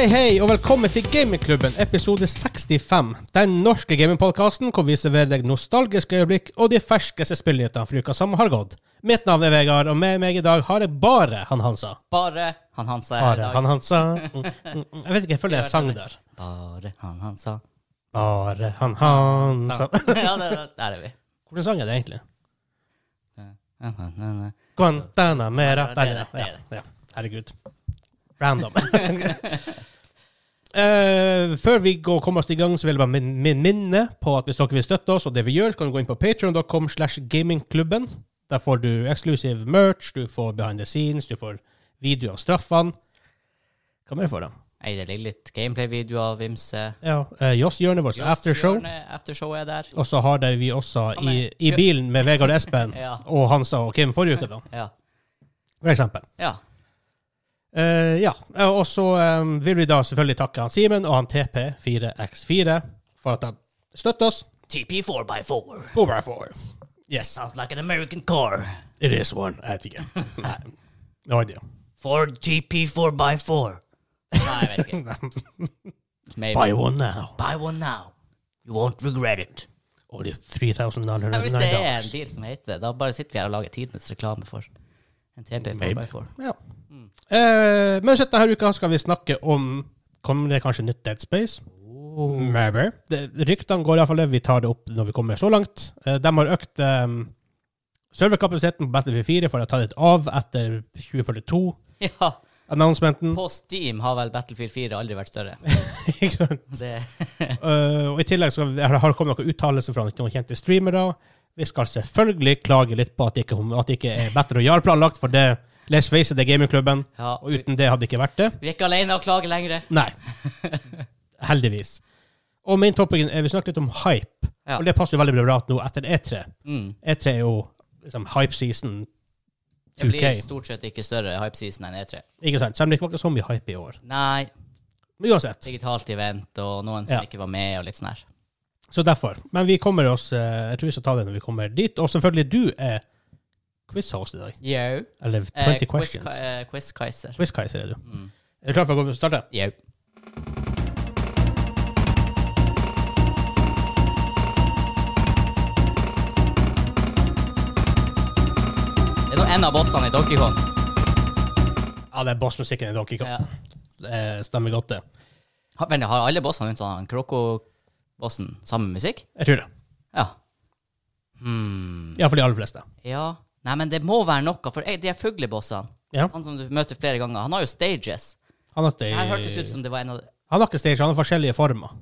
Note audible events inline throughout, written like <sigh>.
hei, hei, og velkommen til Gamingklubben, episode 65. Den norske gamingpodkasten hvor vi serverer deg nostalgiske øyeblikk og de ferskeste spillnyhetene for uka som har gått. Mitt navn er Vegard, og med meg i dag har jeg bare han Hansa. Bare han Hansa er her i Bare dag. han Hansa. <laughs> Mm, mm, mm. Jeg vet ikke, jeg føler er sang der. Bare han Hansa. Bare han Hansa. <laughs> ja, det, der er vi. Hvordan sang er det egentlig? Guantanamera. Det Der, er det, det er ja. ja. Herregud. Random. Uh, <laughs> før vi går, kommer oss i gang, så vil jeg bare min, min minne på at hvis dere vil støtte oss, og det vi gjør, kan du gå inn på patreon.com slash gamingklubben. Der får du exclusive merch, du får behind the scenes, du får video av straffene. Hva mer får de? Nei, det ligger litt gameplay-video av Vimse. Ja, uh, Joss-hjørnet vårt, aftershow. Aftershow er der. Og så har vi også i, i bilen med Vegard Espen <laughs> Ja. og Hansa og Kim forrige uke, da. Ja. For eksempel. ja. Eh, ja, eh, og så um, vil vi da selvfølgelig takke han Simen og han TP4X4 for at de støtter oss. TP4x4. 4x4. Yes, Sounds like an American car. it is one. Jeg vet ikke. <laughs> Nei, no idea. Ford GP4x4. Nei, jeg vet ikke. <laughs> Maybe. Buy one now. Buy one now. You won't regret it. Only 3999 dollars. hvis det er en bil som heter det, da bare sitter vi her og lager tidenes reklame for en TP4x4. Ja. Eh, men denne uka skal vi snakke om Kommer det kanskje nytt Dead Space? Maybe. Det- Ryktene går iallfall vi tar det opp når vi kommer så langt. Eh, de har økt um, serverkapasiteten på Battlefield 4 for å ta litt av etter 2042-announcementen. <laughs> På Steam har vel Battlefield 4 aldri vært større. <laughs> Ikke sant? <laughs> Eh, og I tillegg så har det kommet noen uttalelser fra noen kjente streamere. Vi skal selvfølgelig klage litt på at det ikke, at det ikke er Battle Royale planlagt, for det Let's face it, det er gamingklubben, ja, og uten det hadde det ikke vært det. vi er ikke alene og klager lenger. Nei. <laughs> Heldigvis. Og main topicen er vi snakket litt om hype. Ja. Og det passer jo veldig bra nå etter E3. Mm. E3 er jo liksom hype season Det 2K. blir stort sett ikke større hype-season enn E3. Ikke sant? Selv om det ikke var så mye hype i år. Nei, Men uansett. digitalt event og noen som Ja. ikke var med og litt sånn her. Så derfor. Men vi kommer oss eh, Jeg tror vi skal ta det når vi kommer dit. Og selvfølgelig, du er quiz-host i dag. Yo. Eller 20 Eh, quiz, questions. eh, quiz Kaiser. Quiz-Kaiser er du. Mm. Er du klar for å gå- starte? Yo. Det er nå en av bossene i Donkey Kong. Ja, det er bossmusikken i Donkey Kong. Ja. Det eh, stemmer godt, det. Har, vent, har alle bossene unntatt han Kroko-bossen samme musikk? Jeg tror det. Ja. Hmm. for de aller fleste. Ja. Nei, men det må være noe, for jeg, de er fuglebossene. Ja. Han som du møter flere ganger, han har jo stages. Han har, Det her hørtes ut som det var en av han har ikke stage, han har forskjellige former.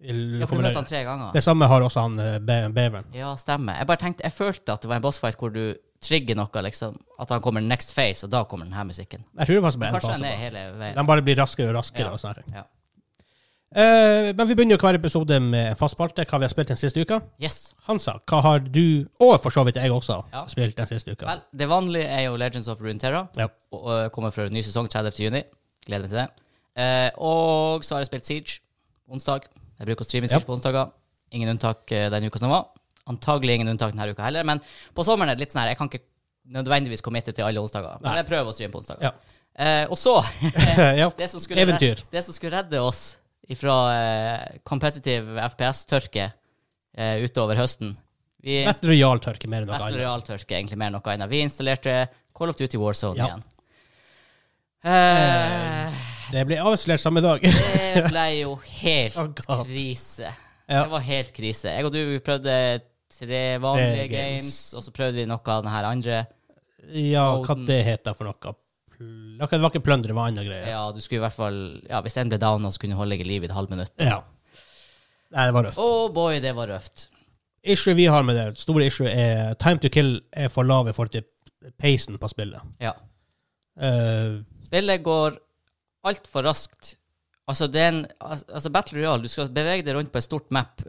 I- Ja, for du møtte han tre ganger. Det samme har også han eh, be beveren. Ja, stemmer. Jeg bare tenkte, jeg følte at det var en bossfight hvor du trigger noe, liksom. At han kommer next phase, og da kommer denne musikken. Jeg tror det var som en Kanskje den er hele veien. De bare blir raskere og raskere. Ja. og sånn. Ja. Eh, men vi begynner jo hver episode med en fast spalte, hva vi har spilt den siste uka. Yes. Hansa, hva har du, og for så vidt jeg også, Ja. spilt den siste uka? Vel, det vanlige er jo Legends of Runeterra. Ja. Og, og kommer fra ny sesong 30. juni. Gleder meg til det. Eh, og så har jeg spilt Siege onsdag. Jeg bruker å streame Siege Ja. på onsdager. Ingen unntak eh, den uka som var. Antagelig ingen unntak denne uka heller. Men på sommeren er det litt sånn her, jeg kan ikke nødvendigvis committe til alle onsdager. Men Nei. jeg prøver å streame på onsdager. Ja. Eh, og så <laughs> ja. <laughs> det som, skulle Eventyr. redde, det som skulle redde oss fra eh, competitive FPS-tørke eh, utover høsten Vi Battle Royale-tørke mer enn noe annet. Royale-tørke, egentlig mer enn noe annet. Vi installerte Call of Duty Warzone Ja. igjen. Eh, Det ble avslørt samme dag. det ble jo <laughs> helt Oh, krise. Ja. Det var helt krise. Jeg og du prøvde tre vanlige Tre games. games. og så prøvde vi noe av den her andre. ja, hva det heter for noe? Pl- Det var ikke plundre, det var andre greier. Ja, du skulle i hvert fall Ja, Hvis den ble downa, så kunne du holde deg i live i et halvt minutt. Ja. Nei, det var røft. Oh boy, det var røft. Issue vi har med det, store issue, er time to kill er for lav i forhold til peisen på spillet. Ja. Uh, Spillet går altfor raskt. Altså, det er en, altså Battle Royale, du skal bevege deg rundt på et stort map.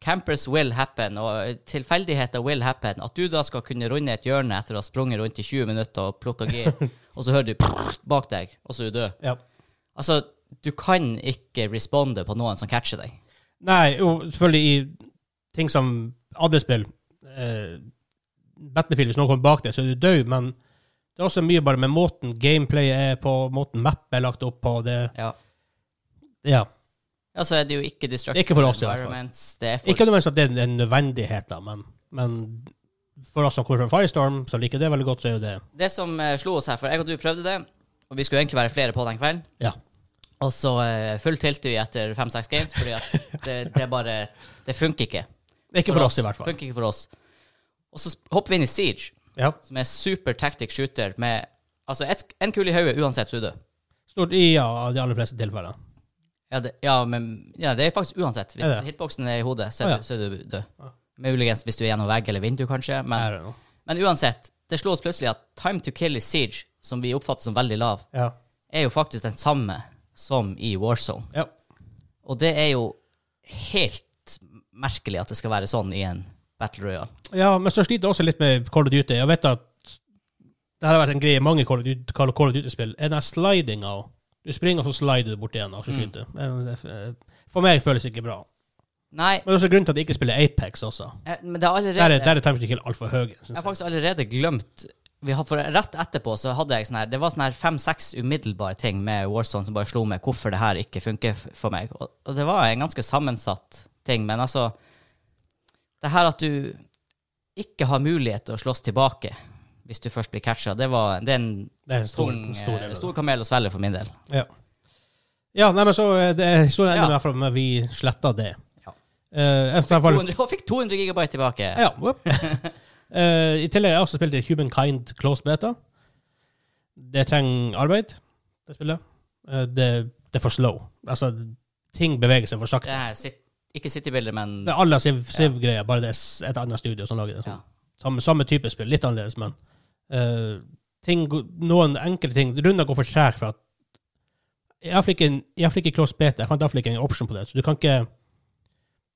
Campers will happen, og tilfeldigheter will happen. At du da skal kunne runde et hjørne etter å ha sprunget rundt i 20 minutter og plukka gir, <laughs> og så hører du bak deg, og så er du død. ja. Altså, du kan ikke responde på noen som catcher deg. Nei, jo, selvfølgelig i ting som AD-spill eh, Battlefield, hvis noen kommer bak deg, så er du død, men det er også mye bare med måten gameplayet er på, måten map er lagt opp på. Det, Ja. Ja. Ja, så er det jo ikke destructive Ikke for oss, i hvert fall. Det er for Ikke nødvendigvis at det er en nødvendighet, da, men, men for oss som kommer fra Firestorm, som liker det veldig godt, så er jo det Det som uh, slo oss her, for jeg og du prøvde det, og vi skulle egentlig være flere på den kvelden. Ja. Og så uh, fulltilte vi etter fem-seks games, fordi at <laughs> det, det bare Det funker ikke. Ikke for oss, i hvert fall. Funker ikke for oss. Og så hopper vi inn i Siege, Ja. som er super tactic shooter med Altså, et, en kule i hodet uansett, så er du død. Stort i ja, de aller fleste tilfeller. Ja, det, ja, men ja, det er faktisk uansett. Hvis Er det? hitboksen er i hodet, så er, Å, ja. du, så er du død. Ja. Muligens hvis du er gjennom vegg eller vindu, kanskje. Men, I don't know. men uansett, det slo oss plutselig at time to kill i Siege, som vi oppfatter som veldig lav, Ja. er jo faktisk den samme som i Warzone. ja. Og det er jo helt merkelig at det skal være sånn i en Battle Royale. Ja, men så sliter jeg også litt med Call of Duty. Jeg vet at det her har vært en greie i mange Call of Duty- Call of Duty-spill. Er den slidinga Du springer, og så slider du bort igjen, og så Mm. skyter du. Eh, For meg føles det ikke bra. Nei, Men det er også grunnen til at jeg ikke spiller Apex også. eh, men det er allerede Der er, der er time to kill altfor høy. Jeg har faktisk allerede glemt vi har for Rett etterpå så hadde jeg sånn her Det var sånn her fem-seks umiddelbare ting med Warzone som bare slo meg hvorfor det her ikke funker for meg. Og, og det var en ganske sammensatt ting, men altså Det her at du ikke har mulighet til å slåss tilbake hvis du først blir catcha, det, var, det er en Det er en stor, tung, stor eh, stor kamel å svelge for min del. Ja. ja, nei, men så eh, det er historien ender Ja. i med at vi sletta det. Ja. Uh, Fikk 200, og fikk 200 gigabyte tilbake. ja. <laughs> Eh, I tillegg har jeg også spilt Humankind Close Beta. Det trenger arbeid, det spillet. Uh, det, det er for slow. Altså, ting beveger seg for sakte. sit, ikke City-bilder, men Det er alle Civ-greier, bare det er et annet studio som lager det. ja. Samme, samme type spill, litt annerledes, men eh, ting, noen enkle ting Runder går for tregt for at Iallfall ikke, i ikke close beta. Jeg fant iallfall ikke en option på det. Så du kan ikke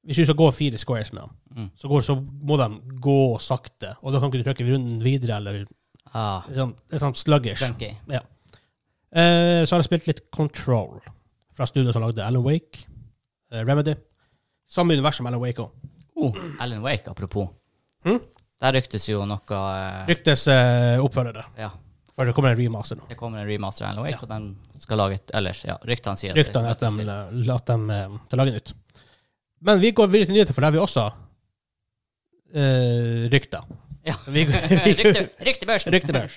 Hvis du skal gå fire squares med dem, Mm. så, går, så må de gå sakte. Og da kan ikke du trykke runden videre, eller Ah, sånn, det er sånn sluggish. Ja. Eh, så har jeg spilt litt Control, fra studioet som lagde Alan Wake. eh, Remedy. Samme univers som Alan Wake òg. Oh, Alan Wake, apropos. Hm? Der ryktes jo noe eh, Ryktes uh, oppfølgere. Ja, For det kommer en remaster nå. det kommer en remaster av Alan og den skal lage et Eller, ja, ryktene sier Ryktene at de, at de eh, skal lage nytt. Men vi går videre til nyheter, for der har vi også uh, rykter. Ja. Vi, vi, <laughs> Rykte, ryktebørsen. Ryktebørs.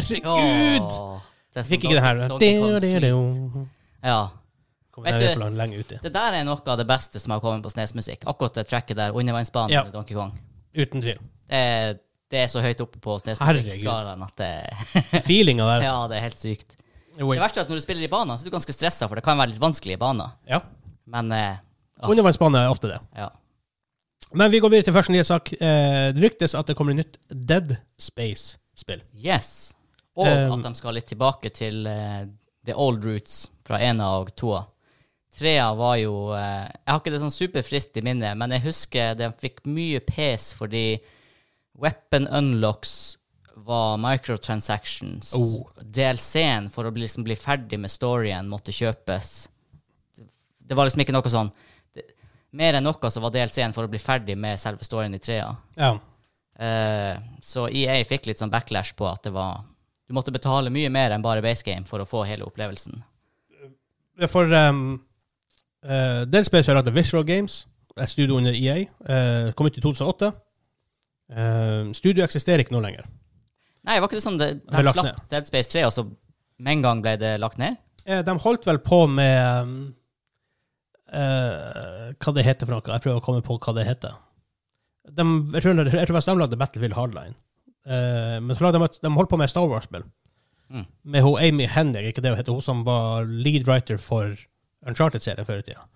Herregud! Åh, det er sånn Fikk ikke det her. Donkey Kong Sweet. Ja. Kom Vet du- lenge ute. Det der er noe av det beste som har kommet på Snesmusikk. Akkurat det tracket der, undervannsbanen Ja. med Donkey Kong. Uten tvil. Det er, det er så høyt oppe på. Snesmusikk-skalaen at det Feelinga der. <laughs> Ja, det er helt sykt. Oi. Det verste er at når du spiller i baner, så er du ganske stressa, for det kan være litt vanskelige baner. Ja. Men eh, Ah. Undervannsbane er ofte det. ja. Men vi går videre til første nyhetssak. Eh, det ryktes at det kommer et nytt Dead Space-spill. Yes. Og Um, at de skal litt tilbake til uh, the old roots fra ena og toa. Trea var jo uh, Jeg har ikke det sånn superfriskt i minnet, men jeg husker de fikk mye pes fordi weapon unlocks var microtransactions. Oh. DLC-en for å bli, liksom, bli ferdig med storyen måtte kjøpes. Det, det var liksom ikke noe sånn det, Mer enn noe så var DLC-en for å bli ferdig med selve storyen i trea. Ja. Uh, så EA fikk litt sånn backlash på at det var Du måtte betale mye mer enn bare base game for å få hele opplevelsen. For um, uh, Dead Space har lagd Visual Games, et studio under EA. Uh, kom ut i 2008. Uh, studio eksisterer ikke nå lenger. Nei, var ikke det sånn de, de slapp ned. Dead Space 3, og så med en gang ble det lagt ned? Uh, de holdt vel på med um, uh, Hva det heter for noe? Jeg prøver å komme på hva det heter. De, jeg tror jeg tror faktisk de lagde Battlefield Hardline. Eh, men så de, de holdt på med Star Wars-spill. Mm. Med hun Amy Hennig, ikke det hun heter, hun som var lead writer for Uncharted-serien før i tida.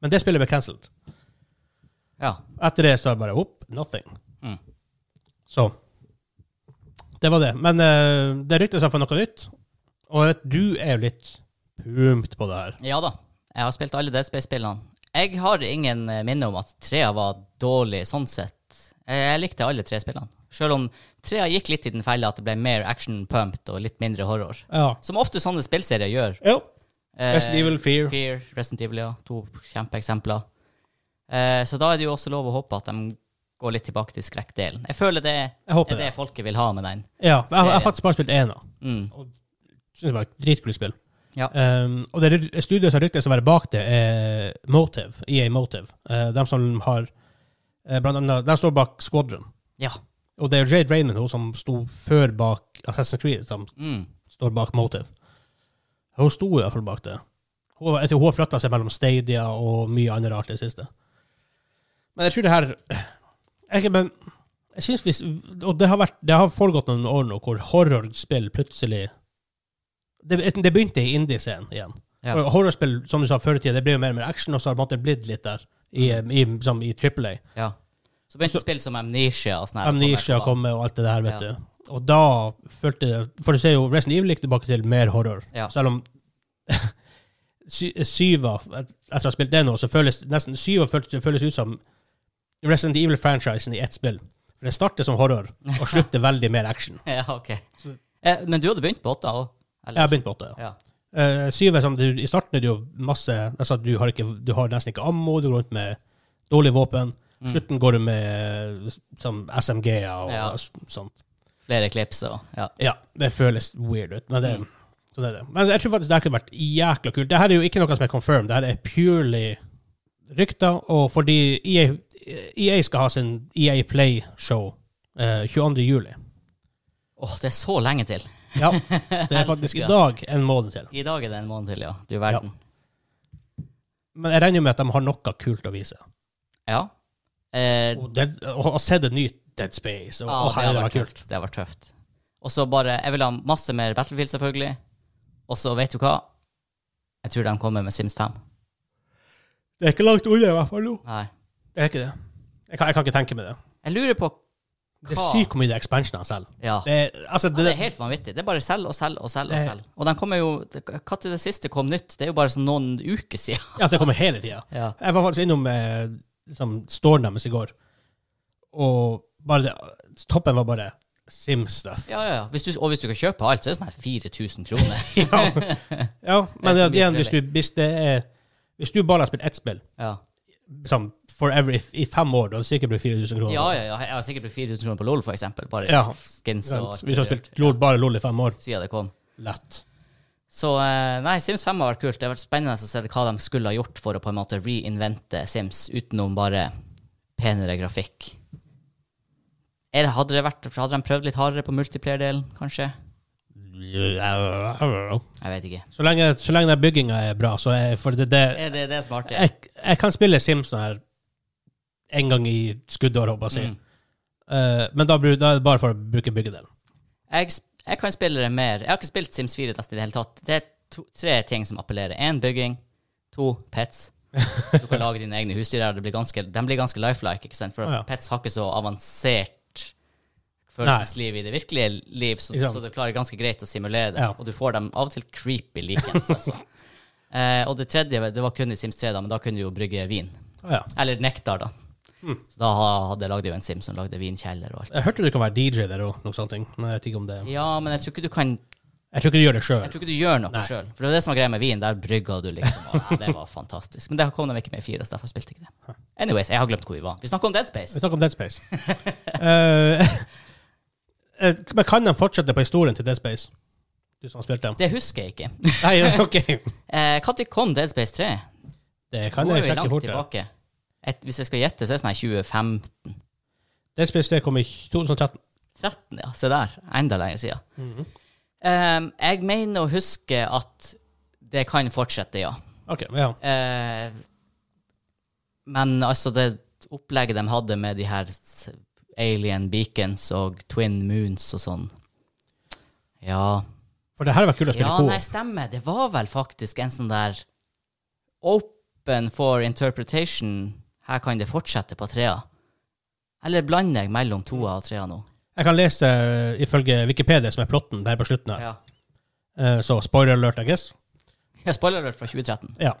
Men det spillet ble cancelled. Ja. Etter det så er det bare opp, nothing. Mm. Så Det var det. Men uh, det ryktes for noe nytt. Og vet, du er jo litt pumped på det her. ja da. Jeg har spilt alle Dead Space-spillene. Jeg har ingen eh, minne om at trea var dårlig sånn sett. Jeg likte alle tre spillene. Selv om trea gikk litt i den fella at det ble mer action-pumped og litt mindre horror. Ja. Som ofte sånne spillserier gjør. Jo. Eh, Resident Evil, Fear. Fear, Resident Evil, ja. To kjempeeksempler. Eh, så da er det jo også lov å håpe at de går litt tilbake til skrekkdelen. Jeg føler det Jeg er det det. folket vil ha med den. Ja, jeg, jeg har faktisk bare spilt én av. Mm. Syns det var et dritkult spill. Ja. Um, og det ry- studioet som ryktes å være bak det, er Motive. EA Motive. Uh, de som har uh, Blant annet De står bak Squadron. Ja. Og det er Jade Raymond hun som sto før bak Assassin's Creed, som Mm. står bak Motive. Hun sto i hvert fall bak det. Hun, jeg tror hun har flytta seg mellom Stadia og mye annet rart i det siste. Men jeg tror det her jeg, men, jeg synes hvis, Og det har, vært, det har foregått noen år nå hvor horrorspill plutselig Det, det begynte i indie-scenen igjen. Ja. Horrorspill, som du sa før i tida, det ble jo mer og mer action, og så har det blitt litt der i, i, som i AAA. Ja. Så begynte å spille som Amnesia og sånne her Amnesia kom med og alt det der, vet Ja. du. Og da følte jeg For du ser jo, Resident Evil gikk tilbake til mer horror. Ja. Selv om <laughs> sy syva Etter å ha spilt det nå, så føles nesten syva føles, føles ut som Resident Evil-franchisen i ett spill. For det starter som horror, og <laughs> slutter veldig mer action. <laughs> Ja, ok. Eh, men du hadde begynt på åtta òg? Jeg har begynt på åtte. Ja. Ja. Uh, syv er sånn, du, I starten er det jo masse altså du, har ikke, du har nesten ikke ammo, du går rundt med dårlig våpen. Mm. Slutten går du med sånn SMG-er og Ja. sånt. Flere klips og Ja. Ja, det føles weird ut, men det, Mm. det er det. Men jeg tror faktisk det kunne vært jækla kult. Det her er jo ikke noe som er confirmed, det her er purely rykter, og fordi EA, EA skal ha sin EA Play-show eh, 22. juli. Åh, det er så lenge til. Ja, <laughs> det er faktisk i dag en måned til. I dag er det en måned til, ja. Du verden. Men jeg regner jo med at de har noe kult å vise. Ja. Eh, Dead, og, og se det nye Dead Space. Og, ja, og, det her, har det var vært. Det har vært tøft. Og så bare Jeg vil ha masse mer Battlefield, selvfølgelig. Og så, vet du hva? Jeg tror de kommer med Sims 5. Det er ikke langt unna, i hvert fall. Nei. Det er ikke det. Jeg kan, jeg kan ikke tenke meg det. Jeg lurer på Det er hva sykt mye det er expansioner selv. Ja. Det er, det, Ja, det, det er helt vanvittig. Det er bare selg og selg og selg. Og selv selg. Og de kommer jo Hva til det siste kom nytt? Det er jo bare sånn noen uker siden. ja, det kommer hele tida. Ja. Jeg var faktisk innom eh, liksom, storen deres i går, og bare det, toppen var bare Sim-stuff. Ja, ja, ja. Hvis du, og hvis du kan kjøpe alt, så er det sånn her 4000 kroner. <laughs> ja. ja, <laughs> men Det igjen, hvis, du, hvis, det er, hvis du bare har spilt ett spill Ja. liksom, forever i, i fem år, da har du sikkert blitt 4000 kroner. ja, ja, ja. Jeg har sikkert brukt 4000 kroner på LOL, for eksempel. Bare Ja. skins og? Hvis du har spilt LOL, bare LOL i fem år, siden det kom. lett. Så eh, nei, Sims 5 har vært kult. Det har vært spennende å se hva de skulle ha gjort for å på en måte reinvente Sims utenom bare penere grafikk. Det, hadde, det vært, hadde de prøvd litt hardere på multiplayer-delen, kanskje? Jeg vet ikke. Så lenge, så lenge den bygginga er bra, så er for det, det Er det det er smart, ja. jeg, jeg kan spille Sims sånn her en gang i skuddår, håper jeg å si. Mm. Uh, men da, da er det bare for å bruke byggedelen. Jeg, jeg kan spille det mer. Jeg har ikke spilt Sims 4 nesten i det hele tatt. Det er to, tre ting som appellerer. Én bygging. To pets. Du kan lage dine egne husdyr her. De blir ganske, ganske lifelike, ikke sant? For ja. pets har ikke så avansert følelsesliv i det virkelige liv, så, så du klarer ganske greit å simulere det. Ja. Og du får dem av og til creepy likens, altså. <laughs> Eh, og det tredje det var kun i Sims 3, da, men da kunne du jo brygge vin. Ja. Eller nektar, da. Hmm. Så da hadde jeg lagd jo en Sim som lagde vinkjeller og alt. Jeg hørte du kan være DJ der òg, noe sånt. Men jeg vet ikke om det Ja, men jeg tror ikke du kan Jeg tror ikke du gjør det sjøl. Jeg tror ikke du gjør noe sjøl. For det var det som var greia med vin. Der brygga du liksom. Og, ja, det var fantastisk. Men det kom de ikke med i fire, så derfor spilte jeg ikke det. Anyways, jeg har glemt hvor vi var. Vi snakker om Dead Space. Vi snakker om Dead Space. <laughs> Eh, eh, men kan de fortsette på historien til Dead Space? Du som har spilt dem? Det husker jeg ikke. Nei, ok. <laughs> Eh, Når kom Dead Space 3? Det kan er jeg sjekke fort. tilbake. Et, hvis jeg skal gjette, så er det sånn her 2015. Det Space 3 kom i 2013. 13, ja. Se der. Enda lenger siden. Mm -hmm. um, jeg mener å huske at det kan fortsette, ja. Ok, ja. Uh, men altså, det opplegget de hadde med de her alien beacons og twin moons og sånn Ja. For det her var kult å spille Ja, på. nei, stemmer. Det var vel faktisk en sånn der open for interpretation. Her kan det fortsette på trea. Eller blander jeg mellom toa og trea nå? Jeg kan lese eh, ifølge Wikipedia, som er plotten der på slutten her. Ja. Eh, så spoiler alert, I guess. ja spoiler alert fra 2013. Ja.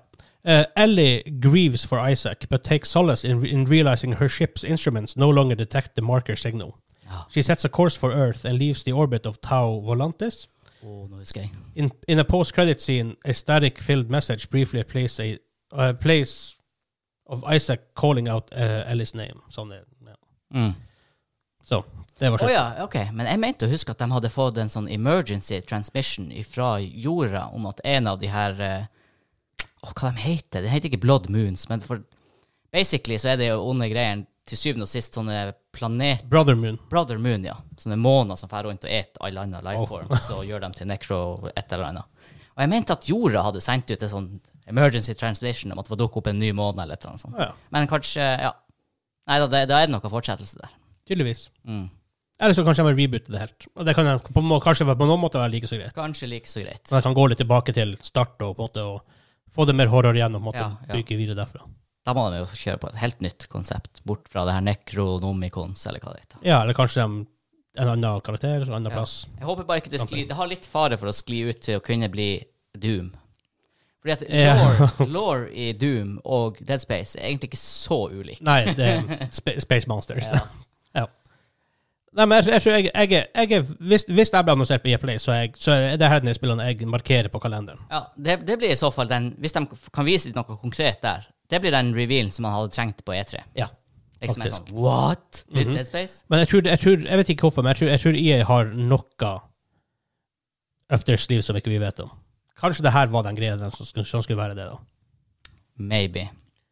Uh, Ellie grieves for Isaac, but takes solace in, in realizing her ship's instruments no longer detect the marker signal. Ja. She sets a course for Earth and leaves the orbit of Tau Volantis. Oh, jeg. In, in a post-credit scene, a static-filled message briefly plays a uh, plays of Isaac calling out uh, Ellis name. Sånn er ja. Mm. Så, det var Å Oh, ja, ok. Men jeg mente å huske at de hadde fått en sånn emergency transmission fra jorda om at en av de her uh, Åh, hva de heter de? heter ikke Blood Moons, men for basically så er det jo onde greiene til syvende og sist sånne planet... Brother Moon. Brother Moon, ja. Sånne måner som drar rundt og et alle andre Oh. lifeforms og gjør dem til necro et eller annet. Og jeg mente at jorda hadde sendt ut en sånn emergency translation om at det var dukket opp en ny måned eller noe sånt. Ja, Men kanskje, ja. Nei da, det- da er det noe fortsettelse der. tydeligvis. Mm. Eller så kanskje de må reboote det helt. Og det kan jeg- på, må- kanskje på noen måte være like så greit. Kanskje like så greit. Men jeg kan gå litt tilbake til start og på måte og få det mer horror igjen og på måte Ja, ja. bygge videre derfra. Da må de jo kjøre på et helt nytt konsept, bort fra det her Necronomicons, eller hva det heter. Ja, eller kanskje de, en annen karakter, en annen Ja. plass. Jeg håper bare ikke det sklir Det har litt fare for å skli ut til å kunne bli Doom. Fordi at lore, <laughs> law i Doom og Dead Space er egentlig ikke så ulik. Nei, det er sp <laughs> Space Monsters. Ja. <laughs> Ja. Nei, men jeg, tror jeg, jeg, jeg hvis, hvis jeg blir annonsert på EA Play, så, jeg, så er det her de spillene jeg markerer på kalenderen. Ja, det, det blir i så fall den Hvis de kan vise noe konkret der, det blir den revealen som man hadde trengt på E3. Ja. Liksom Faktisk. sånn What? Mm -hmm. Dead Space? Men jeg tror, jeg tror, jeg vet ikke hvorfor, men jeg tror, jeg tror EA har noe up their sleeve som ikke vi vet om. Kanskje det her var den greia som skulle, som skulle være det, da. Maybe.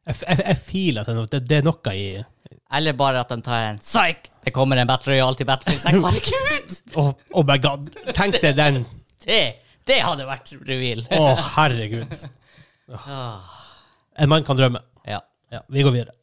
Jeg, jeg, jeg feeler at det, det, det er noe i Eller bare at de tar en psyk! Det kommer en Battle Royale til Battlefield 6. Herregud! Oh, oh my god! Tenk deg den! <laughs> Det, det hadde vært reveal. Å, herregud. <laughs> Ah, En mann kan drømme. ja. Ja, vi går videre.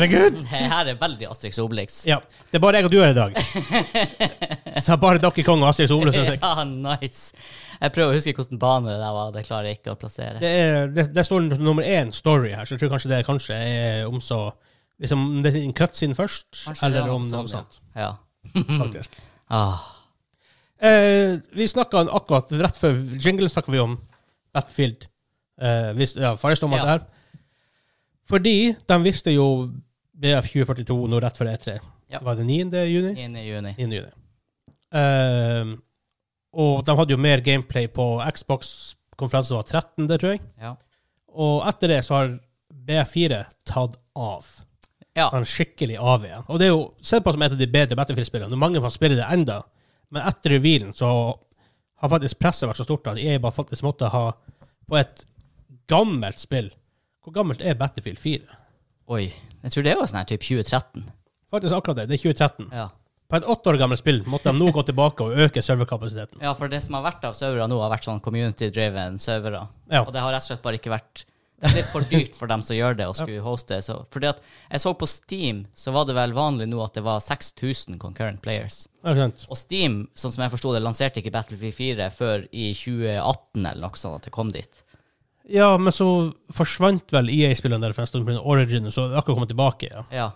Det? Det <laughs> her er veldig Asterix og Obelix. Ja. Det er bare jeg og du her i dag. <laughs> Så bare Donkey Kong og Astrid Obelix. Jeg. Ja, nice. Jeg prøver å huske hvilken bane det der var. Det klarer jeg ikke å plassere. er, det, det står nummer én story her, så jeg tror kanskje det kanskje er om så liksom, Det er en cutscene først, Kanskje det eller om noe sånt. Ja. <laughs> Faktisk. Ah, Eh, vi snakka akkurat rett før jingle snakka vi om Battlefield. Eh, hvis, ja, Firestorm og Ja. det her. Fordi de visste jo BF 2042 nå rett før E3. Ja. Var det 9. juni? 9. juni. 9. juni. Eh, og de hadde jo mer gameplay på Xbox. Konferansen var 13., det tror jeg. Ja. Og etter det så har BF4 tatt av. ja. Sånn skikkelig av igjen. Og det er jo sett på som et av de bedre Battlefield-spillene. Mange som spiller det enda. Men etter revealen så har faktisk presset vært så stort at jeg bare faktisk måtte ha på et gammelt spill Hvor gammelt er Battlefield 4? Oi. Jeg tror det var sånn her typ 2013. Faktisk akkurat det. Det er 2013. Ja. På et åtte år gammelt spill måtte de nå gå tilbake og øke serverkapasiteten. ja, for det som har vært av servere nå, har vært sånn community-driven servere. Ja. Og det har rett og slett bare ikke vært Det er litt for dyrt for dem som gjør det, å skulle hoste. Så, fordi at jeg så på Steam, så var det vel vanlig nå at det var 6000 concurrent players. Ja. Og Steam, sånn som jeg forsto det, lanserte ikke Battlefield 4 før i 2018 eller noe sånt at det kom dit. Ja, men så forsvant vel EA-spillene der for en stund pga. Origin, så akkurat kommet tilbake. Ja. Ja,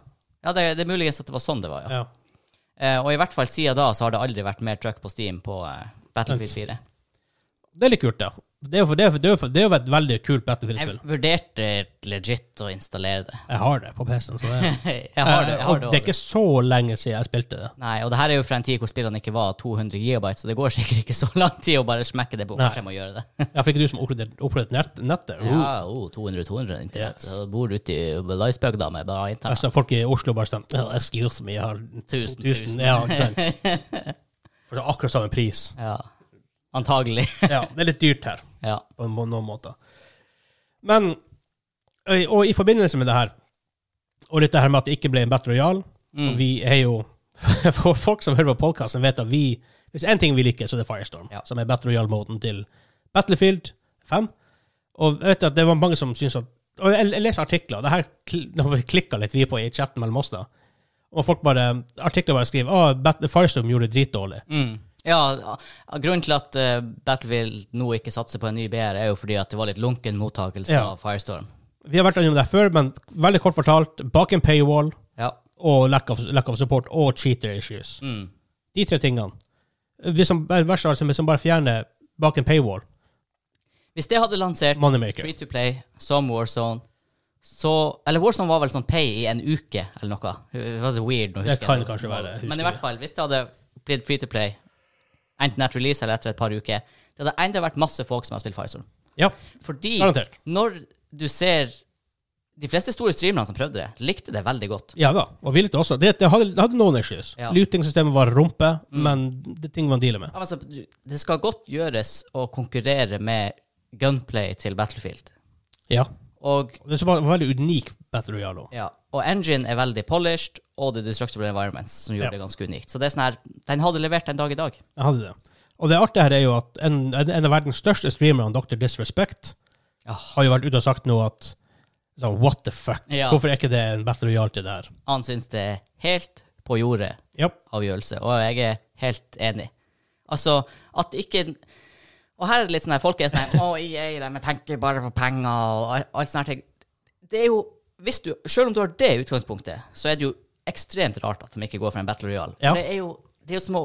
ja det, det er muligens at det var sånn det var, ja. ja. Eh, og i hvert fall siden da så har det aldri vært mer trøkk på Steam på eh, Battlefield 4. Det er litt kult, ja. Det er jo, for, for, for, et veldig kult Jeg Battlefield-spill. vurderte legit å installere det. Jeg har det på PC-en. det <laughs> jeg har det, jeg har det det er ikke så lenge siden jeg spilte det. Nei, og det her er jo fra en tid hvor spillene ikke var 200 GB, så det går sikkert ikke så lang tid å bare smekke det på. Nei. og gjøre det. <laughs> Jeg fikk du som oppgradert nett, nettet. Uh. Ja, oh, 200-200 internett. Yes. Bor ute i Laisbygda med bare internett. Altså, folk i Oslo bare sånn oh, Excuse me, jeg har Tusen, 1000. tusen. Ja, ikke sant. <laughs> For det akkurat samme pris. Ja. Antagelig. <laughs> Ja, det er litt dyrt her, ja. på på noen måter. Men Og i forbindelse med det her, og litt det her med at det ikke ble en Battle Royale Mm. Og vi er jo <laughs> For folk som hører på podkasten, vet at vi Hvis én ting vi liker, så er det Firestorm, Ja. som er Battle Royale-moden til Battlefield 5. Og vet at det var mange som syns at Og jeg, jeg leser artikler, det her kl- klikka litt vi på i chatten mellom oss, da. Og folk bare Artikler bare skriver ah, oh, Firestorm gjorde det dritdårlig. Mm. Ja, grunnen til at eh, Battlefield nå ikke satser på en ny BR, er jo fordi at det var litt lunken mottakelse Ja. av Firestorm. Vi har vært innom det før, men veldig kort fortalt, bak en paywall, Ja. og lack of, lack of support og cheater issues. Mm. De tre tingene. Hvis han, verst han bare fjerner bak en paywall, Hvis det hadde lansert moneymaker. Free to play som Warzone, så Eller Warzone var vel sånn pay i en uke, eller noe. Det var så weird. Nå Det kan jeg kanskje være. det. Men i hvert fall, hvis det hadde blitt free to play, enten etter release eller etter et par uker, det hadde enda vært masse folk som har spilt Firestorm. Ja, Fordi garantert. når du ser De fleste store streamerne som prøvde det, likte det veldig godt. Ja da, og vi likte også. Det, det, hadde, det hadde noen issues. Ja. Looting-systemet var rumpe, Mm. men det ting man dealer med. Ja, altså, det skal godt gjøres å konkurrere med gunplay til Battlefield. Ja. Og, Det en veldig unik Battle Royale òg. ja, og engine er veldig polished, og det er destructible environments som gjorde Ja. det ganske unikt. Så det er sånn her, den hadde levert en dag i dag. Jeg hadde det. Og det artige her er jo at en, en en av verdens største streamere, Dr. Disrespect, Ja. har jo vært ute og sagt nå at sånn, What the fuck? Ja. Hvorfor er ikke det en Battle til det her? Han syns det er helt på jordet yep. avgjørelse, og jeg er helt enig. Altså, at ikke Og her er det litt sånn her, folk er sånn her Å, EA, de tenker bare på penger og alt- alt sånne her ting. Det er jo hvis du, Selv om du har det utgangspunktet, så er det jo ekstremt rart at de ikke går for en Battle Royale. For Ja. det er jo det er jo som å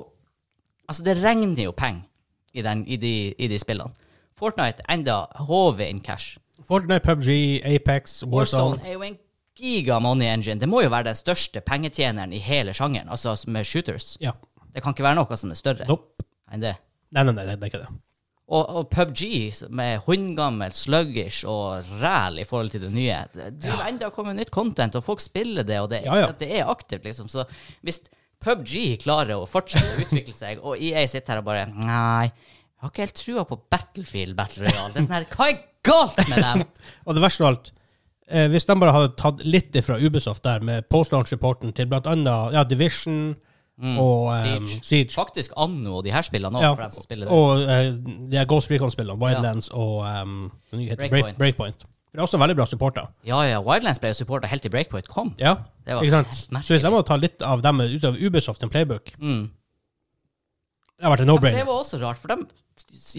Altså, det regner jo penger i, i, de, i de spillene. Fortnite enda HV in cash. Fortnite, PubG, Apex, Warzone. Warzone er jo en giga money engine. Det må jo være den største pengetjeneren i hele sjangeren, altså med shooters. Ja. Det kan ikke være noe som er større Nope. enn det. Nei, nei, nei, det er ikke det. Og, og PubG er hundgammelt, sluggish og ræl i forhold til det nye Det vil enda komme nytt content, og folk spiller det, og det, Ja, ja. det er aktivt, liksom. Så hvis PubG klarer å fortsette å utvikle seg, og EA sitter her og bare Nei, jeg har ikke helt trua på Battlefield Battle Royale. Det er sånn her Hva er galt med dem? <laughs> Og det verste av alt, eh, hvis de bare hadde tatt litt fra Ubisoft der, med post-launch-reporten til annet ja, Division og um, Siege. Siege, Faktisk Anno og de her spillene òg, ja, for dem som spiller det. og eh, de er Ghost Recon-spillene, Wildlands og um, heter Breakpoint. Breakpoint. Breakpoint. Det er også veldig bra supporter. Ja, ja, Wildlands ble jo supporta helt til Breakpoint kom. Ja, Det var ikke sant? merkelig. Så hvis de må ta litt av dem ut av Ubisoft en playbook, Mm. det har vært en Ja, for det no-brainer. var også rart, for de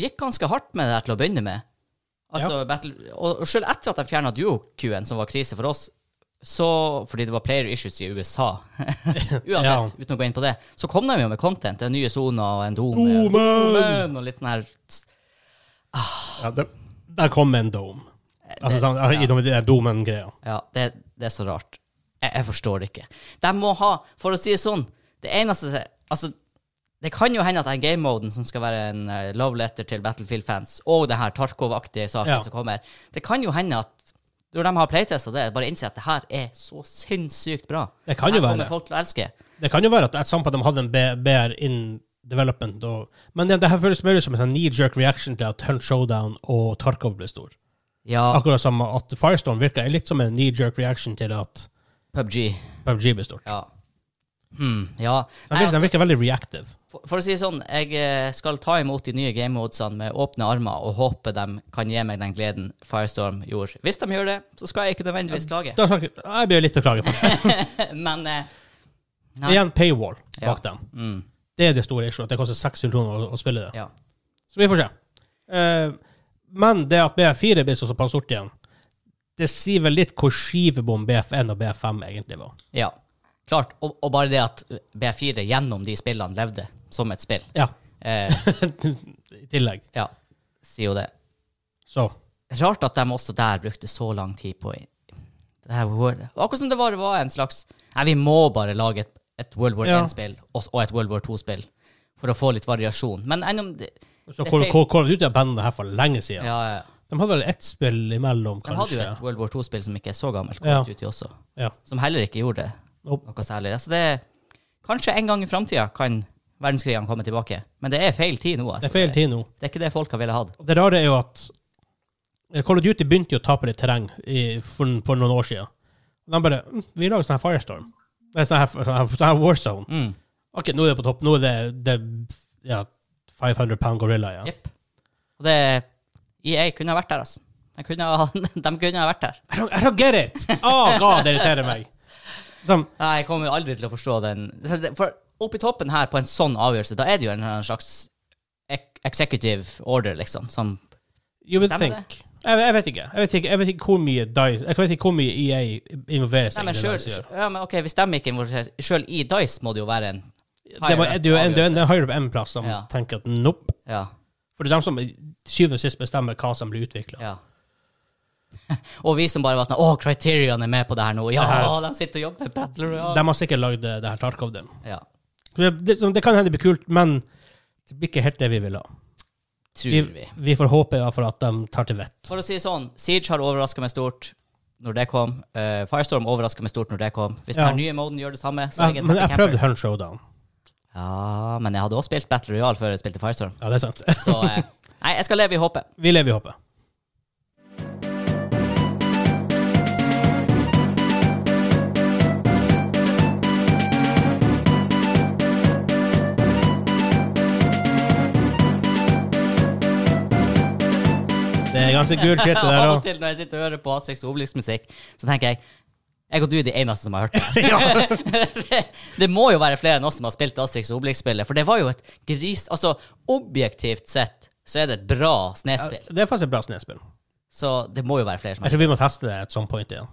gikk ganske hardt med det der til å begynne med. Altså, battle, og, og selv etter at de fjerna duo-Q-en, som var krise for oss, så, fordi det var player issues i USA <laughs> Uansett, Ja. uten å gå inn på det, så kom de jo med content. En nye soner og en dome. Domen! Og litt sånn her Ja, det, der kom en dome. Altså, sånn, ja. I domen-greia. Ja, det, det er så rart. Jeg, jeg forstår det ikke. De må ha, for å si det sånn, det eneste Altså, det kan jo hende at den game-moden som skal være en eh, love letter til Battlefield-fans, og det her Tarkov-aktige saken Ja. som kommer, det kan jo hende at når de har playtesta det, bare innse at det her er så sinnssykt bra. Det kan jo her være. folk til å elske. Det kan jo være at at de hadde en BR in development. Og, men det, her føles mer ut som en sånn knee-jerk reaction til at Hunt Showdown og Tarkov ble stor. Ja, Akkurat som at Firestorm virker litt som en knee-jerk reaction til at PubG. PubG ble stort. Ja. Hmm, ja. De Nei, virker, altså- de virker veldig reactive. For, for å si det sånn, jeg eh, skal ta imot de nye game-modesene med åpne armer og håpe de kan gi meg den gleden Firestorm gjorde. Hvis de gjør det, så skal jeg ikke nødvendigvis klage. Da snakker, jeg blir litt å klage det. <laughs> Men eh. Igjen paywall Ja. bak dem. Mm, Det er det store issue, at det koster 600 kroner å, å spille det. ja. Så vi får se. Uh, men det at BF4 blir så såpass stort igjen, det sier vel litt hvor skivebom BF1 og BF5 egentlig var. ja. Klart. Og, og bare det at B4 gjennom de spillene levde som et spill. Ja, Eh, <laughs> i tillegg. ja, sier jo det. Så Rart at de også der brukte så lang tid på det her World- Akkurat som det bare var en slags Nei, vi må bare lage et, et World War Ja. 1-spill og, og et World War 2-spill for å få litt variasjon. Men enn om det, Så Det hvor, hvor Call- Call of bandet her for lenge siden. ja, ja. De hadde vel ett spill imellom, De hadde jo et World War 2-spill som ikke er så gammelt, Ja. Ja. som heller ikke gjorde Nope. Noe særlig. Altså det, kanskje en gang i framtida kan verdenskrigene komme tilbake, men det er feil tid nå. Altså. Det er feil tid nå. Det er ikke det folk har villet ha. Det rare er jo at eh, Call of Duty begynte jo å tape litt terreng i, for, for noen år siden. De bare mm, Vi lager sånn her Firestorm. Sånn her, sånn her, sånn her Warzone. Mm. Ok, nå er det på topp. Nå er det, det ja, 500 pound gorilla, ja. Jepp. Og det EA kunne ha vært der, altså. De kunne ha, <laughs> de kunne ha vært der. I don't, I don't get it! Oh, God, det irriterer meg. Sånn, Nei, Jeg kommer jo aldri til å forstå den. For oppi toppen her, på en sånn avgjørelse, da er det jo en slags executive order, liksom, som you would Stemmer think. Jeg, jeg vet ikke. Jeg vet ikke, jeg vet ikke hvor mye DICE Jeg vet ikke hvor mye EA involverer seg Nei, men i det selv, DICE ja, men ok, Hvis de ikke involverer seg Selv i Dice må det jo være en Det, det er jo en, det er det er høyere på en plass som Ja. tenker at nope. Ja. For det er de som til syvende og sist bestemmer hva som blir utvikla. ja. <laughs> og vi som bare var sånn Å, Criterion er med på det her nå. Ja, de sitter og jobber med Battle Royale. De har sikkert lagd det, det her Tarkov-delen. Ja, Det, det, det kan hende det blir kult, men det blir ikke helt det vi vil ha. tror Vi, vi. vi får håpe iallfall at de tar til vett. For å si sånn, Siege har overraska meg stort når det kom. Uh, Firestorm overraska meg stort når det kom. Hvis Ja. den nye moden gjør det samme, så er Ja, jeg en men jeg camper. prøvde Hunt Showdown. Ja, men jeg hadde også spilt Battle Royale før jeg spilte Firestorm. Ja, det er sant. Så uh, <laughs> nei, jeg skal leve i håpet. Vi lever i håpet. Ganske gul shit, det <laughs> der av og òg. til når jeg sitter og hører på Asterix og Obelix-musikk, så tenker jeg jeg og du er de eneste som har hørt det. <laughs> <laughs> det. Det må jo være flere enn oss som har spilt Asterix og Obelix-spillet, for det var jo et gris... Altså, objektivt sett så er det et bra snespill. Det er faktisk et bra snespill. Så det må jo være flere som har Jeg tror vi må teste det et sånt point igjen.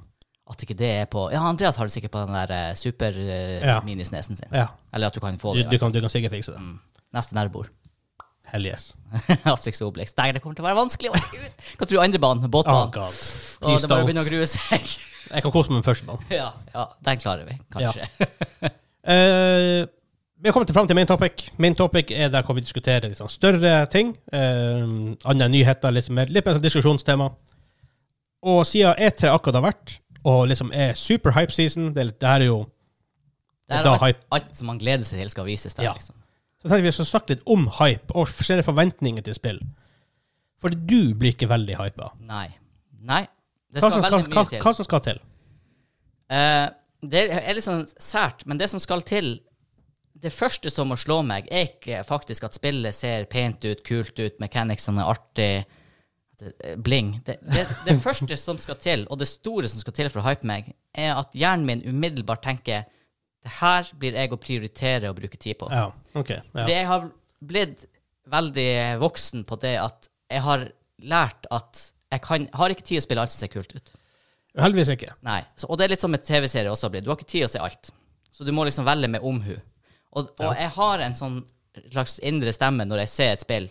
At ikke det er på Ja, Andreas har det sikkert på den der Ja. super-minisnesen sin. Ja, Eller at du kan få du, det. du, kan, du kan sikkert fikse det. Mm. Neste nærbord. Hell yes. <laughs> Astrix og Obelix. Nei, det kommer til å være vanskelig. Gud. Hva tror du andre banen? Oh Båtbanen? god. Å, det bare begynner å grue seg. <laughs> Jeg kan kose meg med første banen. ja, ja, den klarer vi, kanskje. <laughs> Eh, vi har kommet fram til main topic. Main topic er der hvor vi diskuterer liksom større ting. Uh, andre nyheter, litt mer, litt mer sånn diskusjonstema. Og siden E3 akkurat har vært, og liksom er super hype season Det, det her er jo Det er alt, alt som man gleder seg til, skal vises der. Ja. Liksom. Så tenkte vi å snakke litt om hype og forskjellige forventninger til spill. For du blir ikke veldig hypa. Nei. Nei. Det Hva, skal som- hva, veldig hva, mye til. hva som skal til? Eh, det er litt sånn sært, men det som skal til Det første som må slå meg, er ikke faktisk at spillet ser pent ut, kult ut, mechanicsene er artig, bling. Det, det, det <laughs> første som skal til, og det store som skal til for å hype meg, er at hjernen min umiddelbart tenker det her blir jeg å prioritere å bruke tid på. Ja, ok. Ja. Jeg har blitt veldig voksen på det at jeg har lært at jeg kan, har ikke tid å spille alt som ser kult ut. Heldigvis ikke. Nei, så, og det er litt som med TV-serie også blir. Du har ikke tid å se alt. Så du må liksom velge med omhu. Og, og jeg har en sånn slags indre stemme når jeg ser et spill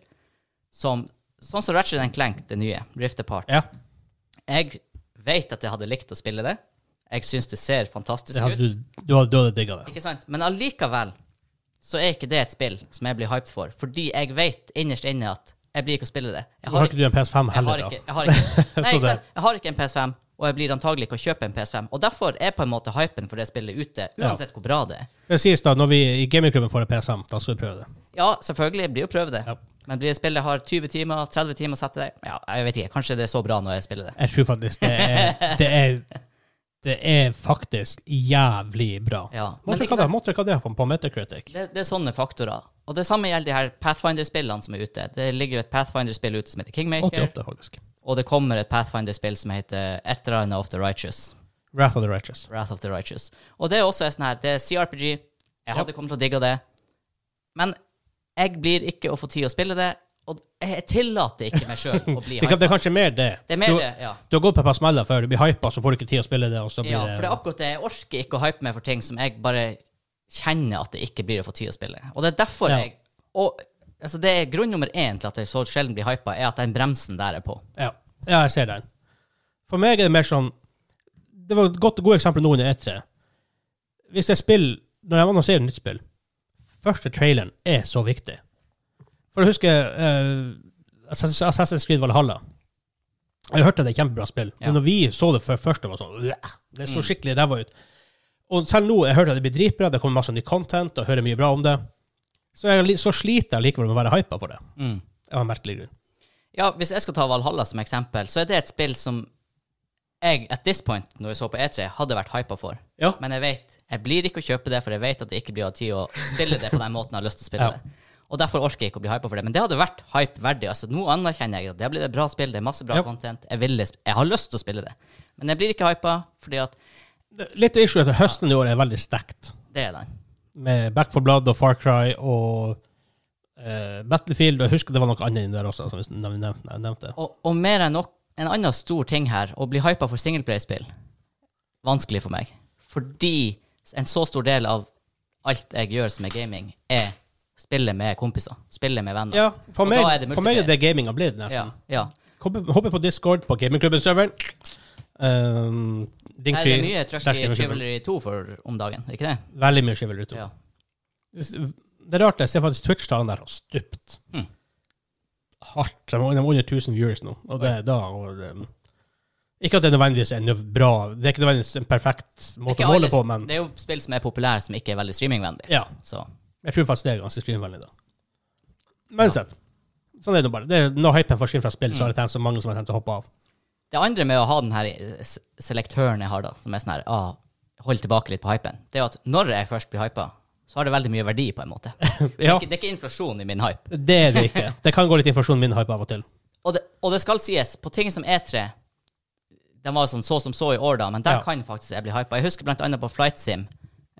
som Sånn som Ratchet and Clank, det nye, Rift Apart. Ja, Jeg vet at jeg hadde likt å spille det. Jeg syns det ser fantastisk det hadde, ut. du, du hadde, hadde digga det. Ikke sant? Men allikevel så er ikke det et spill som jeg blir hyped for. Fordi jeg vet innerst inne at jeg blir ikke å spille det. Jeg Har ikke du en PS5 jeg heller, har da? ikke, jeg har ikke, <laughs> nei, ikke sant? jeg har ikke en PS5, og jeg blir antagelig ikke å kjøpe en PS5. Og derfor er på en måte hypen for det spillet ute, uansett hvor bra det er. Det sies da, når vi i gamingklubben får en PS5, da skal vi prøve det. Ja, selvfølgelig, blir jo prøve det. Ja. Men blir det spillet har 20 timer, 30 timer å sette deg Ja, jeg vet ikke. Kanskje det er så bra når jeg spiller det. Jeg tror faktisk det er Det er, det er faktisk jævlig bra. Ja. Måtte hva det, det på, på Metacritic. Det, det er sånne faktorer. Og det samme gjelder de her Pathfinder-spillene som er ute. Det ligger jo et Pathfinder-spill ute som heter Kingmaker, 88, faktisk. og det kommer et Pathfinder-spill som heter Et eller annet of the Righteous. Wrath of the Righteous. Wrath of the Righteous. Og det er også et sånn her, det er CRPG. Jeg hadde kommet til å digge det. Men jeg blir ikke å få tid å spille det, og jeg tillater ikke meg sjøl å bli hypa. det er kanskje mer det. Det er mer du, det, ja. du har gått på et par smeller før, du blir hypa, så får du ikke tid å spille det, og så blir Ja, for det er akkurat det. Jeg orker ikke å hype meg for ting som jeg bare kjenner at det ikke blir å få tid å spille. Og det er derfor Ja. jeg Og altså det er grunn nummer én til at jeg så sjelden blir hypa, er at den bremsen der er på. ja. ja, jeg ser den. For meg er det mer sånn Det var et godt, godt eksempel nå under E3. Hvis jeg spiller Når jeg annonserer nytt spill, første traileren er så viktig. For å huske uh, Assassin's Creed Valhalla. Jeg hørte det er kjempebra spill, Ja. men når vi så det for først, det var sånn Det så Mm. skikkelig ræva ut. Og selv nå, jeg hørte at det blir dritbra, det kommer masse ny content, og hører mye bra om det. Så, jeg, så sliter jeg likevel med å være hypa for det. Mm. var en merkelig grunn. Ja, hvis jeg skal ta Valhalla som eksempel, så er det et spill som jeg, at this point, når jeg så på E3, hadde vært hypa for. Ja. Men jeg vet, jeg blir ikke å kjøpe det, for jeg vet at det ikke blir av tid å spille det på den måten jeg har lyst til å spille Ja. det. Og derfor orker jeg ikke å bli hypa for det. Men det hadde vært hype verdig. Altså, nå anerkjenner jeg at det blitt et bra spill, det er masse bra Ja. content. Jeg, vil, jeg har lyst til å spille det. Men jeg blir ikke hypa, fordi at Litt issue etter høsten i år er veldig stacked. det er den. Med Back for Blood og Far Cry og eh, Battlefield. Og jeg husker det var noe annet inni der også, som vi nev- nev- nevnte. Og, og mer enn nok en annen stor ting her, å bli hypa for singleplay-spill, vanskelig for meg. Fordi en så stor del av alt jeg gjør som er gaming, er spille med kompiser. Spille med venner. Ja, for meg, er det for meg er det gaminga blitt, nesten. ja. ja. Hopper på Discord, på gamingklubben-serveren. Um, det er mye trøkk i. Chivalry 2 for om dagen, ikke det? Veldig mye Chivalry 2. Ja. Det er rart, jeg ser faktisk Twitch-tallene der har stupt. Hmm. Hardt. De har under 1000 viewers nå. Og det er da og um, Ikke at det nødvendigvis er bra Det er ikke nødvendigvis en perfekt er, måte å måle på, men det er jo spill som er populære, som ikke er veldig streamingvennlige. ja. Så Jeg tror faktisk det er ganske streamvennlig, da. Men sett. Sånn er det bare. Det er Når hypen forsvinner fra spill, så har det tenkt så mange som har tenkt å hoppe av. Det andre med å ha den her selektøren jeg har, da, som er sånn her ah, Hold tilbake litt på hypen, det er at når jeg først blir hypa, så har det veldig mye verdi, på en måte. <laughs> Det, er ikke, det er ikke inflasjon i min hype. det er det ikke. Det kan gå litt inflasjon i min hype av og til. <laughs> Og det, og det skal sies, på ting som E3 Den var sånn så som så i år, da, men der Ja. kan faktisk jeg bli hypa. Jeg husker blant annet på Flight Sim.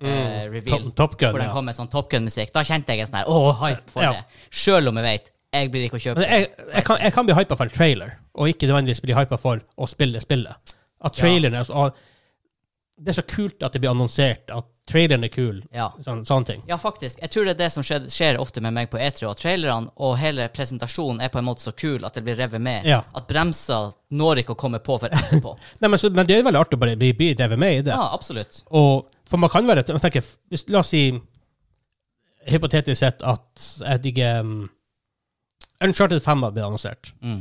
Eh, reveal, Top, top Gun, hvor den ja. kom med sånn Top Gun-musikk. Da kjente jeg en sånn her Åh, hype for Ja. det. Sjøl om jeg vet jeg blir ikke å kjøpe Men jeg, jeg, kan, jeg kan bli hypa for en trailer, og ikke nødvendigvis bli hypa for å spille spillet. At traileren er så Det er så kult at det blir annonsert, at traileren er kul. Ja. Sånn, sånne ting. Ja, faktisk. Jeg tror det er det som skjer, skjer ofte med meg på E3, og trailerne og hele presentasjonen er på en måte så kul at det blir revet med. Ja. At bremser når ikke å komme på for etterpå. <laughs> Nei, men, så, men det er veldig artig å bare bli, bli revet med i det. ja, absolutt. Og, for man kan være jeg tenker, hvis, La oss si hypotetisk sett at jeg ikke um, Uncharted 5 har blitt annonsert. Mm.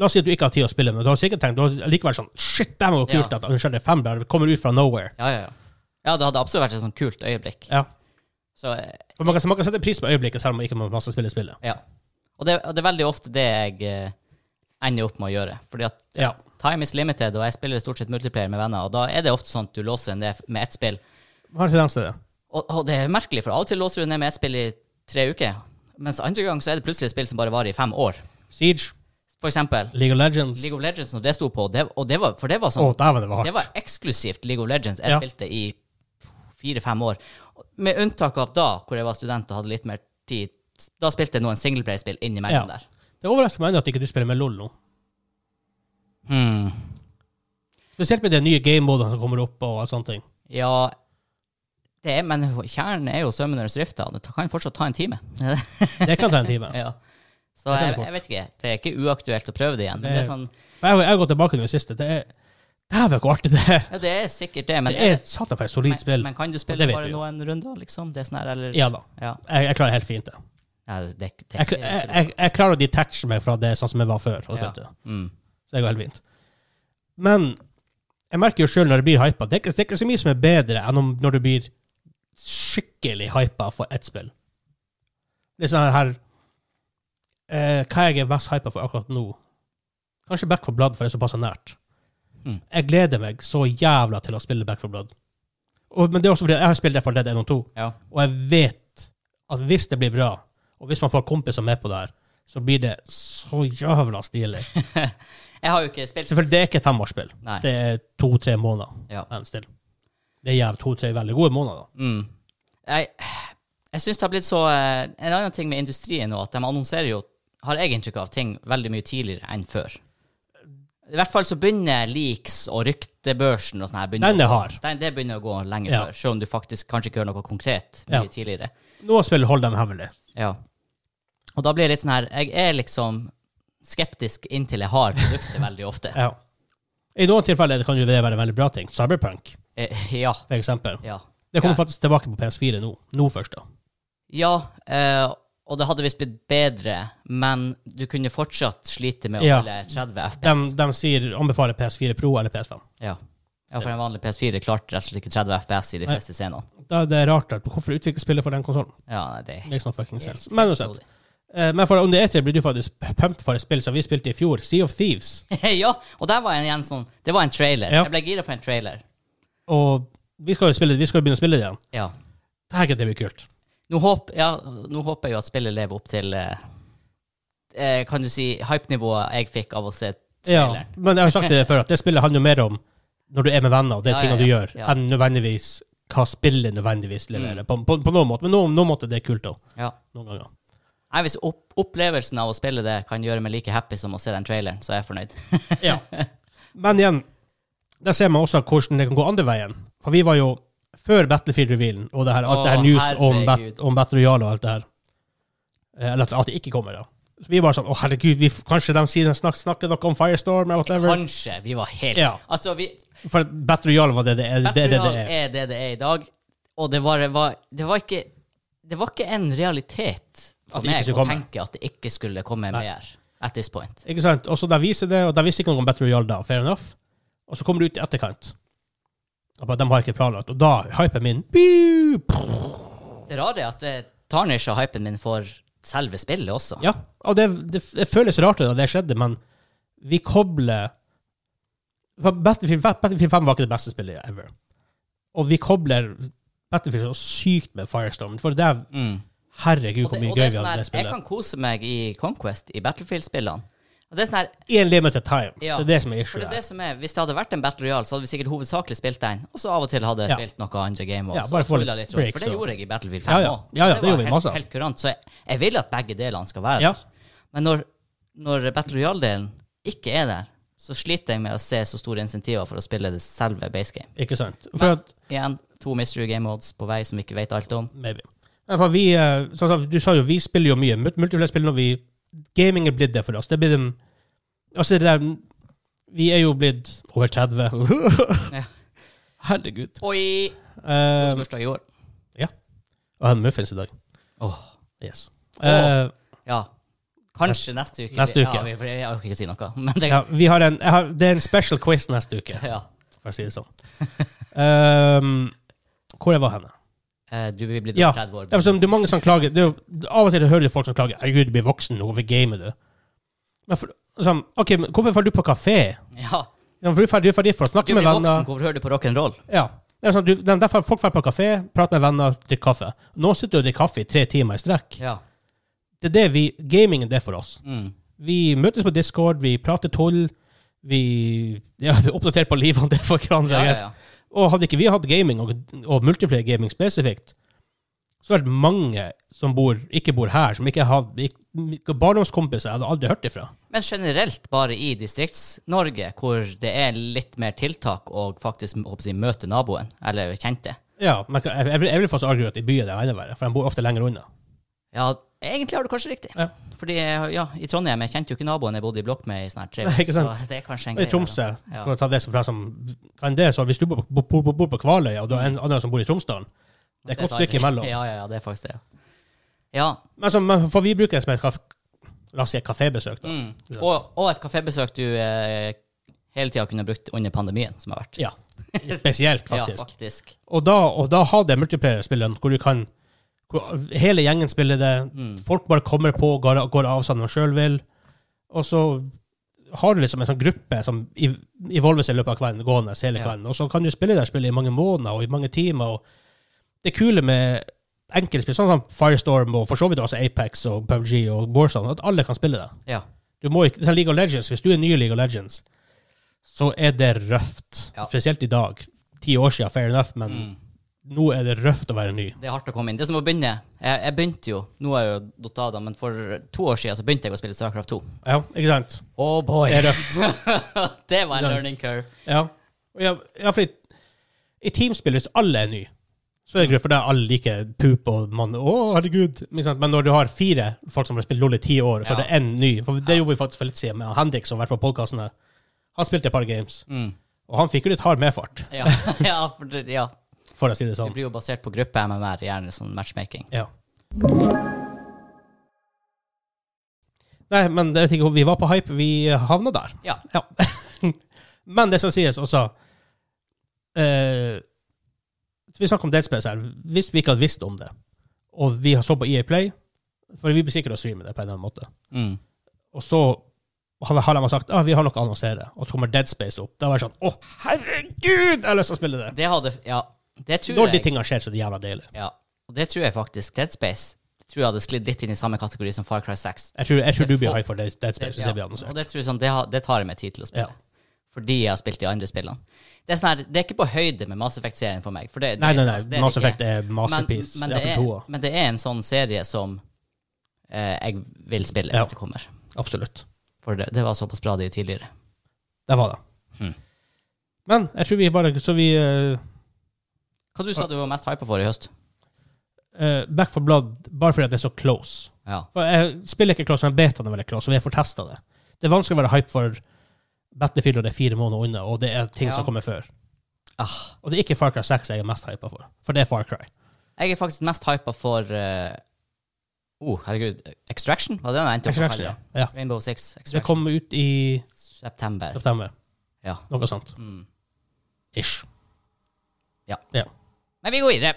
La oss si at du ikke har tid å spille, men du har sikkert tenkt du har likevel sånn Shit, det var jo kult Ja. at Uncharted 5 bare kommer ut fra nowhere. Ja, ja, ja. Ja, det hadde absolutt vært et sånt kult øyeblikk. Ja. Så eh, For man kan, man kan sette pris på øyeblikket selv om man ikke må masse spille spillet. Ja. Og det, det er veldig ofte det jeg eh, ender opp med å gjøre. Fordi at Ja. Time is limited, og jeg spiller stort sett multiplayer med venner, og da er det ofte sånn at du låser en ned med ett spill. Har tendens til det. Og, og det er merkelig, for av og til låser du ned med ett spill i tre uker, mens andre gang så er det plutselig et spill som bare varer i fem år. Siege, For eksempel League of Legends League of Legends, når det sto på, det, og det var, for det var sånn oh, det var Det var eksklusivt League of Legends jeg Ja. spilte i fire-fem år. Med unntak av da, hvor jeg var student og hadde litt mer tid. Da spilte jeg noen singleplay-spill innimellom Ja. der. Det overrasker meg at ikke du spiller med LOL nå. Hmm. Spesielt med de nye game-modene som kommer opp og sånne ting. Ja det er, Men kjernen er jo Summoners Rift. da. Det kan fortsatt ta en time. <laughs> Det kan ta en time. ja. Så jeg, jeg vet ikke. Det er ikke uaktuelt å prøve det igjen. Det, det er sånn For jeg, har gått tilbake til det siste. Det er Dæven, hvor artig det er! Ja, det er sikkert det, men Det er satan for et solid men, spill. men kan du spille bare vi noen runder, liksom? Det er sånn her, eller Ja da. Ja. Jeg, jeg klarer helt fint det. Ja, det, det, det, Jeg, jeg, jeg, jeg klarer å detache meg fra det sånn som jeg var før. og Ja. vet du. mm. Så det går helt fint. Men jeg merker jo sjøl når det blir hypa det, det er ikke så mye som er bedre enn om, når du blir skikkelig hypa for ett spill. Det er sånn her eh, Hva jeg er mest hypa for akkurat nå? Kanskje Back for Blood, for det er såpass nært. Mm. Jeg gleder meg så jævla til å spille Back for Blood. Og, men det er også fordi jeg har spilt for Dead 1 og 2, Ja. og jeg vet at hvis det blir bra, og hvis man får kompiser med på det her, så blir det så jævla stilig. <laughs> Jeg har jo ikke spilt Selvfølgelig, det er ikke femårsspill. Nei. Det er to-tre måneder. Ja. Men still. Det gjør to-tre veldig gode måneder. Mm. Jeg, jeg syns det har blitt så eh, En annen ting med industrien nå, at de annonserer jo, har jeg inntrykk av, ting veldig mye tidligere enn før. I hvert fall så begynner leaks og ryktebørsen og sånn her begynner Den er hard. Den, det begynner å gå lenge Ja. før, selv om du faktisk kanskje ikke gjør noe konkret mye Ja. tidligere. Nå spill holder dem hemmelig. Ja. Og da blir det litt sånn her Jeg er liksom skeptisk inntil jeg har produktet veldig ofte. Ja. I noen tilfeller kan jo det være veldig bra ting. Cyberpunk, Eh, Ja. for eksempel. Ja. Det kommer faktisk tilbake på PS4 nå. Nå først, da. Ja, eh, og det hadde visst blitt bedre, men du kunne fortsatt slite med å holde 30 FPS. de sier anbefaler PS4 Pro eller PS5. Ja. ja, for en vanlig PS4 klarte rett og slett ikke 30 FPS i de fleste scenene. Da er det rart at hvorfor utvikle spillet for den konsollen? Ja, det er helt Men uansett. Eh, Men for om det er tre, blir du faktisk pumped for et spill som vi spilte i fjor, Sea of Thieves. <laughs> ja, og der var en igjen sånn Det var en trailer. Ja. Jeg ble gira for en trailer. Og vi skal jo spille, vi skal begynne å spille det igjen. Ja. Dægen, det blir kult. Nå, håp, ja, nå håper jeg jo at spillet lever opp til eh, eh, Kan du si hypenivået jeg fikk av å se Ja, men jeg har sagt det før, at det spillet handler mer om når du er med venner, og det er Ja, tingene du gjør, enn nødvendigvis hva spillet nødvendigvis leverer. Mm. På, på, på noen måte. Men noen, noen måte det er kult òg. Ja. Noen ganger. Nei, Hvis opp opplevelsen av å spille det kan gjøre meg like happy som å se den traileren, så er jeg fornøyd. <laughs> Ja. Men igjen, der ser man også hvordan det kan gå andre veien. For vi var jo før Battlefield-revealen og det her, alt det her news om, bat, om Battle Royale og alt det her. Eh, Eller at, det ikke kommer, da. Så vi var sånn Å, herregud, vi, kanskje de sier snak, snakker noe om Firestorm eller whatever. Kanskje. Vi var helt Ja. Altså, vi, For Battle Royale var det det. Det, det, det er. er det det er i dag, og det var, var, det var ikke Det var ikke en realitet for meg å komme. tenke at det ikke skulle komme Nei. mer at this point. Ikke sant? Og så de viser det, og de visste ikke noe om Battle Royale da, fair enough. Og så kommer det ut i etterkant. Og bare, de har ikke planlagt. Og da hyper min Biu! Det rare er at det tarnisher hypen min for selve spillet også. Ja, og det, det, det føles rart da det skjedde, men vi kobler Battlefield, Battlefield 5 var ikke det beste spillet ever. Og vi kobler Battlefield så sykt med Firestorm. For det er Mm. Herregud, hvor det, mye det gøy vi sånn hadde med det jeg kan kose meg i Conquest, i Battlefield-spillene. Og det er sånn her, I en limited time. Ja, Det er det som er issue det er det som er, Hvis det hadde vært en Battle Royale, så hadde vi sikkert hovedsakelig spilt den, og så av og til hadde jeg Ja. spilt noe andre game Ja, bare for, litt break, rundt. For det gjorde jeg i Battlefield 5 Ja, ja. også. Ja, det var gjorde vi masse. helt kurant. Så jeg, jeg vil at begge delene skal være der. Men når, når Battle Royale-delen ikke er der, så sliter jeg med å se så store insentiver for å spille det selve base game. Ikke sant? For Men at igjen, to mystery game modes på vei som vi ikke vet alt om. Maybe. Ja, for vi, sånn du sa jo, vi spiller jo mye multiplayer-spill når vi Gaming er blitt det for oss. Det blir den Altså, det der Vi er jo blitt over 30. <laughs> Herregud. Oi! Uh, Bursdag i år. jeg har muffins i dag. Åh, Yes. Eh, ja. Kanskje neste uke. Neste uke. Ja, jeg orker ikke si noe. <laughs> Men det, ja, vi har en, har, det er en special quiz neste uke, <laughs> ja. for å si det sånn. Um, hvor jeg var henne? Eh, Du vil bli Ja. 30 år. Ja, sånn, det er mange som klager det er jo, Av og til hører du folk som klager 'Herregud, du blir voksen hvorfor gamer du?' Men for, sånn, ok, men hvorfor drar du på kafé? <laughs> Ja. Ja, for Du er er ferdig for å snakke Du blir voksen, hvorfor hører du på rock'n'roll? Ja. Det er sånn, du, derfor folk drar på kafé, prater med venner, drikker kaffe. Nå sitter du og drikker kaffe i tre timer i strekk. Ja. Det er det vi, Gaming er det for oss. Mm. Vi møtes på Discord, vi prater tull, vi, ja, vi oppdaterer på livene til hverandre. Ja, ja, ja. Og hadde ikke vi hatt gaming og, og multiplayer gaming spesifikt, så hadde det mange som bor, ikke bor her, som ikke har ikke, barndomskompiser, jeg hadde aldri hørt ifra. Men generelt bare i Distrikts-Norge, hvor det er litt mer tiltak og faktisk jeg, møte naboen, eller kjente. Ja, men jeg, jeg, jeg vil faktisk argue at i byen er det enda verre, for de bor ofte lenger unna. Ja, egentlig har du kanskje riktig. Ja. Fordi ja, i Trondheim jeg kjente jo ikke naboen jeg bodde i blokk med i snart tre år. Så det er kanskje en Og I greie. Tromsø. Ja. for å ta det som, som kan det, så hvis du bor, bor, bor, på Kvaløya, og du har en annen som bor i Tromsdalen, det er et godt stykke imellom. Ja, ja, ja, det er faktisk det. Ja. Men, så, men for vi bruker det som et la oss si et kafébesøk. da. Mm. Og, og et kafébesøk du eh, hele tida kunne brukt under pandemien som har vært. Ja. Spesielt, <laughs> faktisk. Ja, faktisk. Og da, og da ha det multiplayer-spillet hvor du kan hele gjengen spiller det, Mm. folk bare kommer på, går, går av som de sjøl vil, og så har du liksom en sånn gruppe som evolver seg i løpet av kvelden, gående hele Ja. og så kan du spille det spillet i mange måneder og i mange timer. og Det kule med enkeltspill, sånn som Firestorm og for så vidt også Apex og PUBG og Warzone, at alle kan spille det. Ja. Du må ikke, sånn League of Legends, Hvis du er ny i League of Legends, så er det røft. Ja. Spesielt i dag. Ti år siden, fair enough, men Mm. Nå er det røft å være ny. Det er hardt å komme inn. Det er som å begynne. Jeg, jeg begynte jo, nå er jeg jo datt av da, men for to år siden så begynte jeg å spille Starcraft 2. Ja, ikke sant? Oh boy! Det er røft. <laughs> det var en learning curve. Ja. Ja, ja fordi i teamspill, hvis alle er nye, så er det greit, for da alle like poop og mann Å, herregud. Men når du har fire folk som har spilt LOL i ti år, så er det én ny For det gjorde vi faktisk for litt siden med Henrik, som har vært på podkasten her. Han spilte et par games, Mm. og han fikk jo litt hard medfart, Ja, <laughs> ja, for ja. For å si det sånn. det blir jo basert på gruppe MMR, gjerne sånn matchmaking. Ja. Nei, men det, vet ikke, vi var på hype. Vi havna der. Ja. <laughs> men det som sies også eh, Vi snakker om Dead Space her. Hvis vi ikke hadde visst om det, og vi så på EA Play For vi blir sikkert å streame det på en eller annen måte. Mm. Og så har de sagt ah, vi har noe å annonsere, og så kommer Dead Space opp. Da var det sånn Å, herregud, jeg har lyst til å spille det! Det hadde Ja, det tror Når de tinga skjer, så er det jævla deilig. Ja, og det tror jeg faktisk. Dead Space tror jeg hadde sklidd litt inn i samme kategori som Far Cry 6. Jeg tror, jeg tror du blir high for Dead Space. Space. Ja, og det, tror jeg sånn, det, har, det tar jeg meg tid til å spille. Ja. Fordi jeg har spilt de andre spillene. Det er, sånn her, det er ikke på høyde med Mass Effect-serien for meg. For det, det, Nei, nei, nei. altså, det Mass. Effect er masterpiece. Men, men, det er, men det er en sånn serie som eh, jeg vil spille Ja. hvis det kommer. Absolutt. For det, det var såpass bra de tidligere. Det var det. Hmm. Men jeg tror vi bare Så vi eh, Hva du sa du var mest hypa for i høst? Uh, Back for Blood bare fordi det er så close. Ja. For jeg spiller ikke close, men betaen er veldig close, og vi fått testa det. Det er vanskelig å være hype for Battlefield når det er fire måneder unna, og det er ting Ja. som kommer før. Ah, Og det er ikke Far Cry 6 jeg er mest hypa for, for det er Far Cry. jeg er faktisk mest hypa for uh, oh, herregud. Extraction? Var det den jeg endte opp med Extraction, ja. ja. Rainbow Six Det kom ut i September. september. Ja. Noe sånt. Mm. Ish. Men vi går videre.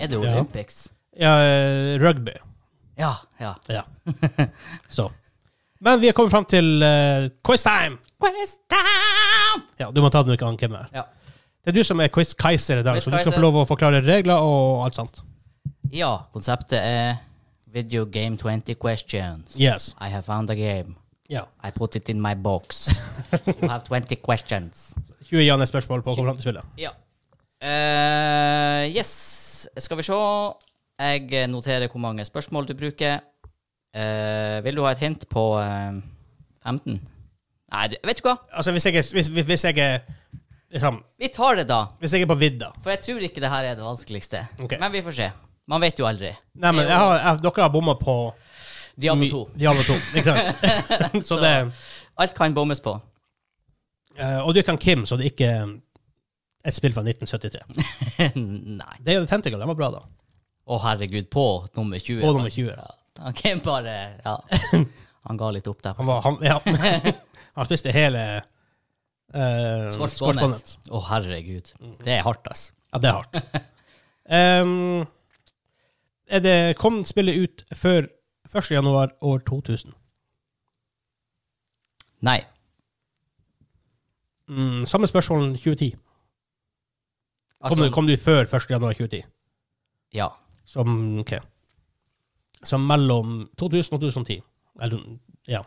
Er det. Olympics? Ja, eh, rugby. Ja. ja. Ja. <laughs> Så. Men vi har kommet fram til uh, quiz time! Quiz time! Ja, du må ta den du kan, Kim. her. Ja. Det er du som er quiz-keiser i dag, så du skal få lov å forklare regler og alt sånt. ja, konseptet er Video Game 20 Questions. Yes. I have found a game. Ja. I put it in my box. <laughs> you have 20 questions. 20 Janne-spørsmål på å komme fram til spillet. Ja. Eh, yes. Skal vi se. Jeg noterer hvor mange spørsmål du bruker. Eh, vil du ha et hint på eh, 15? Nei, vet du hva? Altså, hvis jeg er, hvis, hvis- hvis jeg er liksom, Vi tar det, da. Hvis jeg er på vidda For jeg tror ikke det her er det vanskeligste. Okay. Men vi får se. Man vet jo aldri. Nei, men jeg har, jeg, dere har bomma på Diablo 2. Diablo 2, ikke sant? <laughs> <laughs> så det Alt kan bommes på. Uh, Og du kan Kim, så det er ikke et spill fra 1973. <laughs> Nei. Det er jo Tentacle. Den var bra, da. Å, herregud. På nummer 20. På nummer 20. Ja. Han kan bare Ja. Han ga litt opp der. Han var han, Ja. Han spiste hele uh, Squashbåndet. Å, herregud. Det er hardt, ass. Ja, det er hardt. <laughs> um, er det, kom spillet ut før 1. januar år 2000? Nei. Mm, samme spørsmål 2010. Kom, Altså, du, kom du før 1. januar 2010? ja. Som okay. Som mellom 2000 og 2010. Eller ja.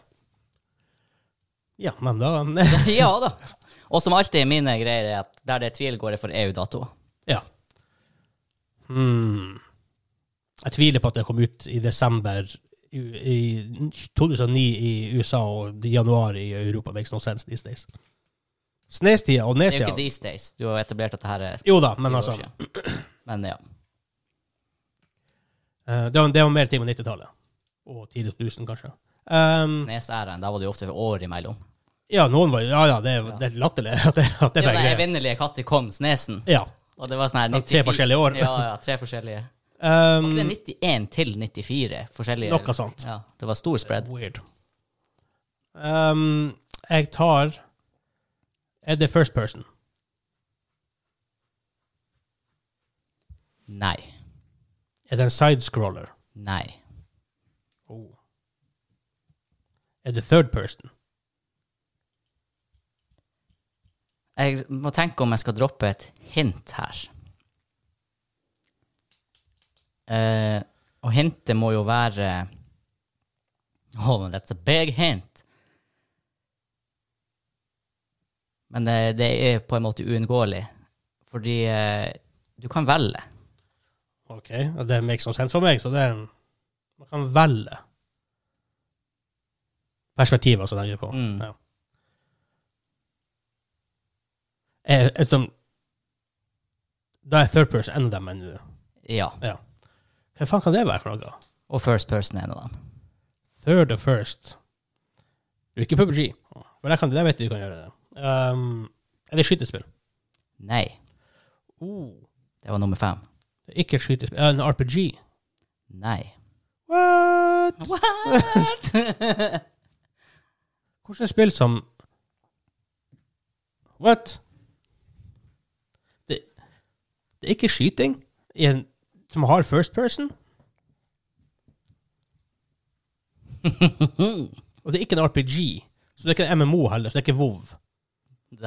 Ja, men da <laughs> ja da. Og som alltid mine greier er at der det er tvil, går det for EU-datoer. Ja. Hmm. Jeg tviler på at det kom ut i desember i, i 2009 i USA og januar i Europa. Makes no sense these days. Snestida og Det er jo ikke these days. Du har etablert at det her er Jo da, men altså. Men ja. eh, det, var, det var mer tid på 90-tallet. Og tidlig 2000, kanskje. Um, Nesæren, der var det jo ofte år imellom. Ja, noen var Ja, ja, det, det er latterlig <laughs> at det, at det det var greia. evinnelige Katti kom, Snesen. Ja. Og det var sånn her 94... tre 94 forskjellige år. Ja, ja, tre forskjellige. Var Um, ikke det 91 til 94 forskjellige? Noe sånt. Ja, det var stor spread. Weird. Um, jeg tar Er det first person? Nei. Er det en sidescroller? Nei. Oh. Er det third person? Jeg må tenke om jeg skal droppe et hint her. Eh, og hintet må jo være Oh, that's a big hint. Men det, det er på en måte uunngåelig, fordi eh, du kan velge. OK, det det makes no sense for meg, så det er en Man kan velge perspektivet tenker på. Mm. Ja. Er, er som, da er third person en av dem ennå. Ja. Ja. Hva faen kan det være for noe? Og first person er en av dem. Third og first. Du er ikke PubG. For der, kan, der vet du du kan gjøre det. Um, er det skytespill? Nei, Oh. det var nummer fem. Det er ikke et skytespill. Er det en RPG? Nei. What? <laughs> What? <laughs> Hvordan spill som What? Det, det er ikke skyting en, som har first person? <laughs> Og det er ikke en RPG, så det er ikke en MMO heller, så det er ikke WoW.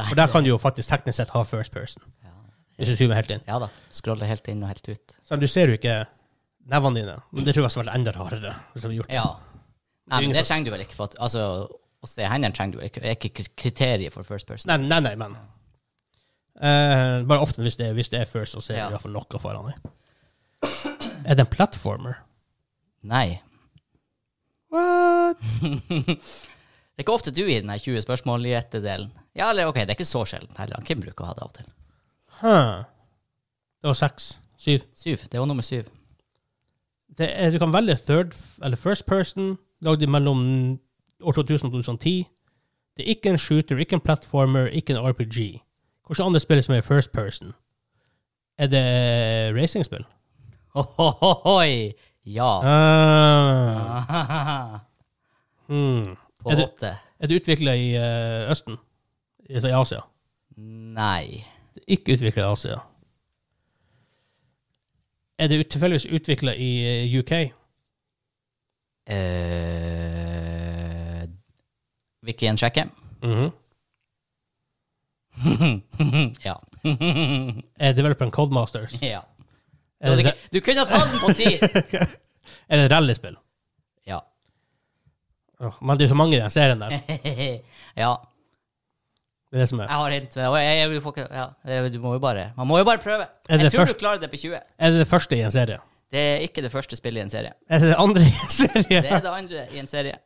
For der kan du jo faktisk teknisk sett ha first person, Ja. hvis du zoomer helt inn. Ja da. Scroller helt inn og helt ut. Så du ser jo ikke nevene dine. Men det tror jeg skulle vært enda rarere. Hvis du hadde gjort det. Ja. Nei, men det trenger du vel ikke. For at, altså, å se hendene trenger du vel ikke. Det er ikke kriteriet for first person. Nei, nei, nei, men Eh, Bare ofte hvis det, hvis det er first, så ser Ja. du iallfall noe foran deg. Er det en platformer? Nei. What? <laughs> Det er ikke ofte du i den her 20 spørsmål-gjettedelen. Ja, eller ok, det er ikke så sjelden heller. Kim bruker å ha det av og til. Huh. Det var seks. Syv. Syv. Det var nummer syv. Det er, du kan velge third eller first person. Lagd mellom år 2000 og 2010. Det er ikke en shooter, ikke en platformer, ikke en RPG. Hvilke andre spill som er first person? Er det racingspill? Ohohoi! Ja. Ah. <laughs> Hmm. På Er det- åtte. Er det utvikla i uh, Østen? Altså i Asia? Nei. Det er ikke utvikla i Asia. Er det tilfeldigvis utvikla i uh, UK? Eh, Hvilken sjekke? Mhm. <laughs> ja. <laughs> Er developeren Codemasters? <laughs> ja. Du, hadde ikke, du kunne ha tatt den på ti! er det rallyspill? ja. Åh, men det er så mange i den serien der. ja. Det er det som er. Jeg har hint. og Jeg, jeg, du, får ikke, ja, det- du må jo bare, man må jo bare prøve. Er det Jeg tror først- du klarer det på 20. Er det det første i en serie? Det er ikke det første spillet i en serie. Er det det andre i en serie? Det er det andre i en serie.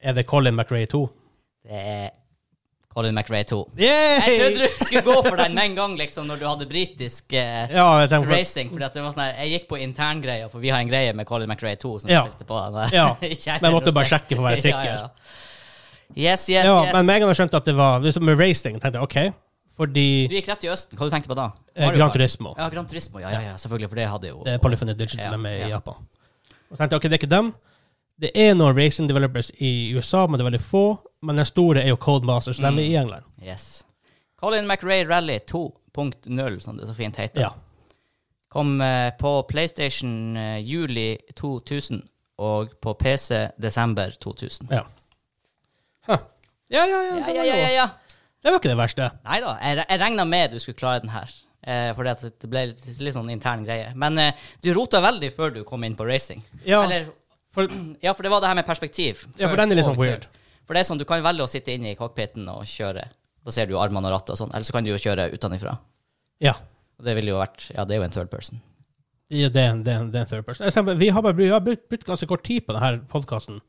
Er det Colin McRae 2? Det er Colin McRae 2. Yay! Jeg trodde du skulle gå for den med en gang, liksom, når du hadde britisk eh, Ja, tenker racing. Fordi at det var sånn her, Jeg gikk på interngreia, for vi har en greie med Colin McRae 2 som Ja. spilte på den. Ja, <laughs> men jeg måtte bare sjekke for å være sikker. <laughs> Ja, ja. Yes, yes, Ja, yes. men med en gang jeg skjønte at det var liksom med racing, tenkte jeg OK. Fordi Du gikk rett i østen. Hva du tenkte du på da? eh, Mario Gran Turismo Ja, Gran Turismo. Ja, ja, ja, selvfølgelig, for det hadde jo det Polyphony Digital Ja, med i Japan. Og så tenkte jeg OK, det er ikke dem. Det er noen racing developers i USA, men det er veldig få. Men den store er jo Codemasters, så de er i England. Yes. Colin McRae Rally 2.0, som det så fint heter. Ja. Kom eh, på PlayStation eh, juli 2000 og på PC desember 2000. Ja. Huh. Ja, ja, ja. Ja, ja, ja, ja, det var ikke det verste. Nei da, jeg, jeg regna med du skulle klare den her. Eh, fordi at det ble litt, litt sånn intern greie. Men eh, du rota veldig før du kom inn på racing. Ja, Eller, for, ja, for det var det her med perspektiv. ja, for den er litt sånn weird. For det er sånn, du kan velge å sitte inne i cockpiten og kjøre. Da ser du jo armene og rattet og sånn. Eller så kan du jo kjøre utenfra. Ja. Og det ville jo vært Ja, det er jo en third person. Ja, det, er en- det, er en- det er en third person. Eksempel, Vi har, bare, vi har brukt, brukt ganske kort tid på denne podkasten,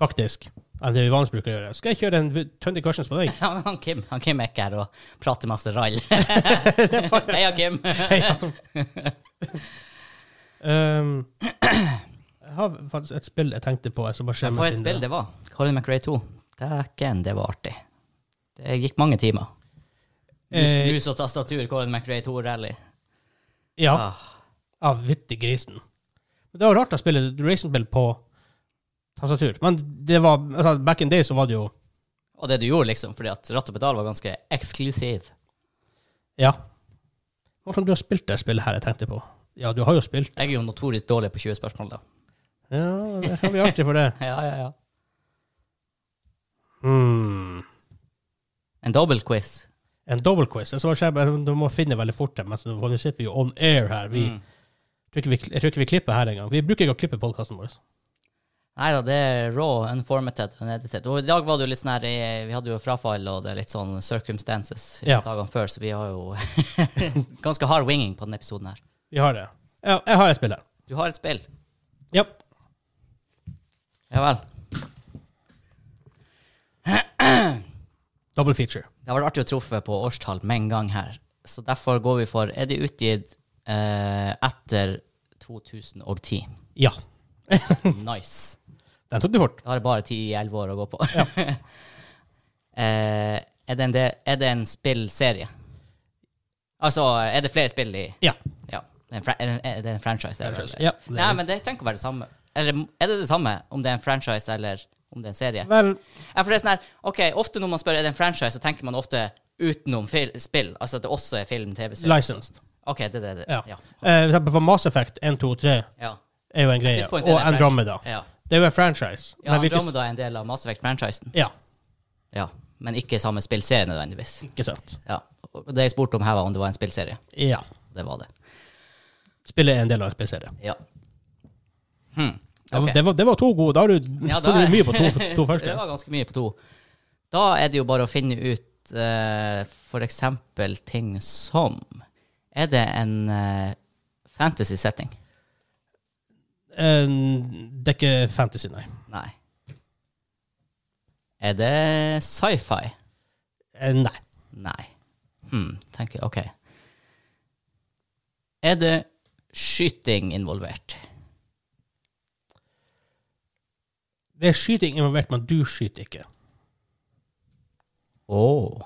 faktisk, enn det vi vanligvis bruker å gjøre. Skal jeg kjøre en 20 questions på deg? <laughs> Ja, men han Kim, han Kim er ikke her og prater masse rall. <laughs> Heia, Kim. Um, <laughs> jeg har faktisk et spill jeg tenkte på. Jeg jeg For et spill det var. Colin McRae 2. Dæken, det var artig. Det gikk mange timer. Eh, mus og tastatur, Colin McRae 2 Rally. Ja, Ah. av vittig grisen. Men det var rart å spille racingspill på tastatur. Men det var, altså, back in day så var det jo Og det du gjorde, liksom, fordi at ratt og pedal var ganske eksklusiv. Ja. Hvordan du har spilt det spillet her jeg tenkte på? Ja, du har jo spilt. Jeg er jo notorisk dårlig på 20 spørsmål, da. Ja, det kan bli artig for det. <laughs> Ja, ja, ja. Hmm. En dobbeltquiz. En dobbeltquiz. du må finne veldig fort men nå sitter vi jo on air her. Vi, Mm. tror vi, jeg tror ikke vi klipper her engang. Vi bruker ikke å klippe podkasten vår. Nei da, det er raw, unformatted, unedited. Og i dag var det jo litt sånn her eh, Vi hadde jo frafall og det er litt sånn circumstances Ja. dagene før, så vi har jo <laughs> ganske hard winging på denne episoden her. Vi har det. Ja, jeg har et spill her. Du har et spill. Ja. Ja vel. Double feature. Det har vært artig å truffe på årstall med en gang her. Så derfor går vi for Er det utgitt eh, etter 2010? Ja. <laughs> Nice. Den tok du fort. Da har jeg bare 10-11 år å gå på. <laughs> eh, er, det en del, er det en spillserie? Altså, er det flere spill i Ja. Ja. Det er en, er det- en franchise? det er? Ja, det er Nei, men det trenger ikke å være det samme. Eller er det det samme om det er en franchise eller om det er en serie? Vel, Ja, for det er sånn her, ok, Ofte når man spør er det en franchise, så tenker man ofte utenom spill. Altså at det også er film, TV-serie. licensed. Ok, det det. det. Ja. Ja. Eh, for eksempel for Mass Effect 1, 2, 3 ja. er jo en greie. Og en Andromeda. Ja, Det er jo en franchise. ja Andromeda er en del av Mass Effect-franchisen. Ja, Ja. Men ikke samme spillserie nødvendigvis. ikke sant. Ja. Det jeg spurte om her, var om det var en spillserie. Ja. Det var det. Spillet er en del av en spillserie. Ja. Hmm. Det, var- det, var, det var to gode. Da har du Ja, da du mye på to, to <laughs> Det var ganske mye på to. Da er det jo bare å finne ut uh, for eksempel ting som Er det en uh, fantasy setting? Eh, det er ikke fantasy, nei. Nei. Er det sci-fi? Uh, nei. Nei. Hmm, tenker jeg, OK. Er det skyting involvert? Det er skyting involvert, men du skyter ikke. Oh.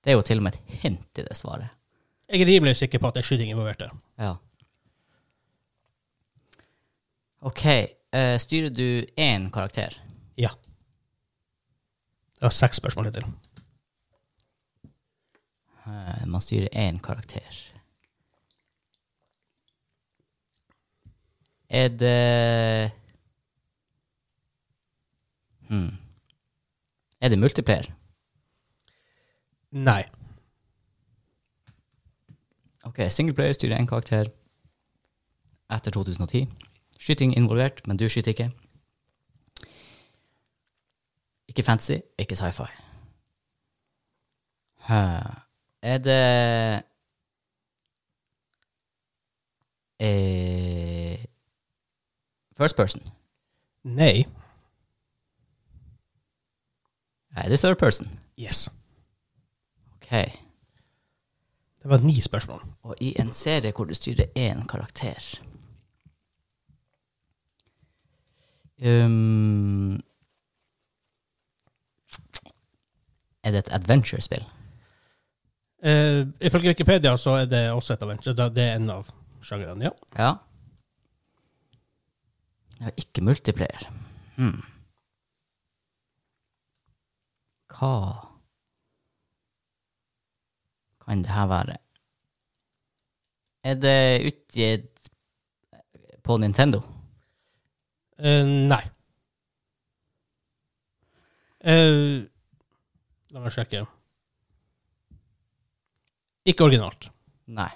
Det er jo til og med et hint i det svaret. Jeg er rimelig sikker på at det er skyting involvert der. Ja. OK. eh, styrer du én karakter? Ja. Det var seks spørsmål hittil. Eh, man styrer én karakter. Er det hmm. Er det multiplayer? Nei. Ok, singleplayer styrer én karakter etter 2010. Skyting involvert, men du skyter ikke. Ikke fantasy, ikke sci-fi. Er det eh, First person? Nei. Er det third person? Yes. Ok. Det var ni spørsmål. Og i en serie hvor du styrer én karakter um, Er det et adventure-spill? Uh, ifølge Wikipedia så er det også et adventure. Det er en av sjangrene, ja. Ja. Ja, ikke multiplayer. Hmm. Hva kan det her være? Er det utgitt på Nintendo? Eh, nei. Eh, la meg sjekke. Ikke originalt. Nei.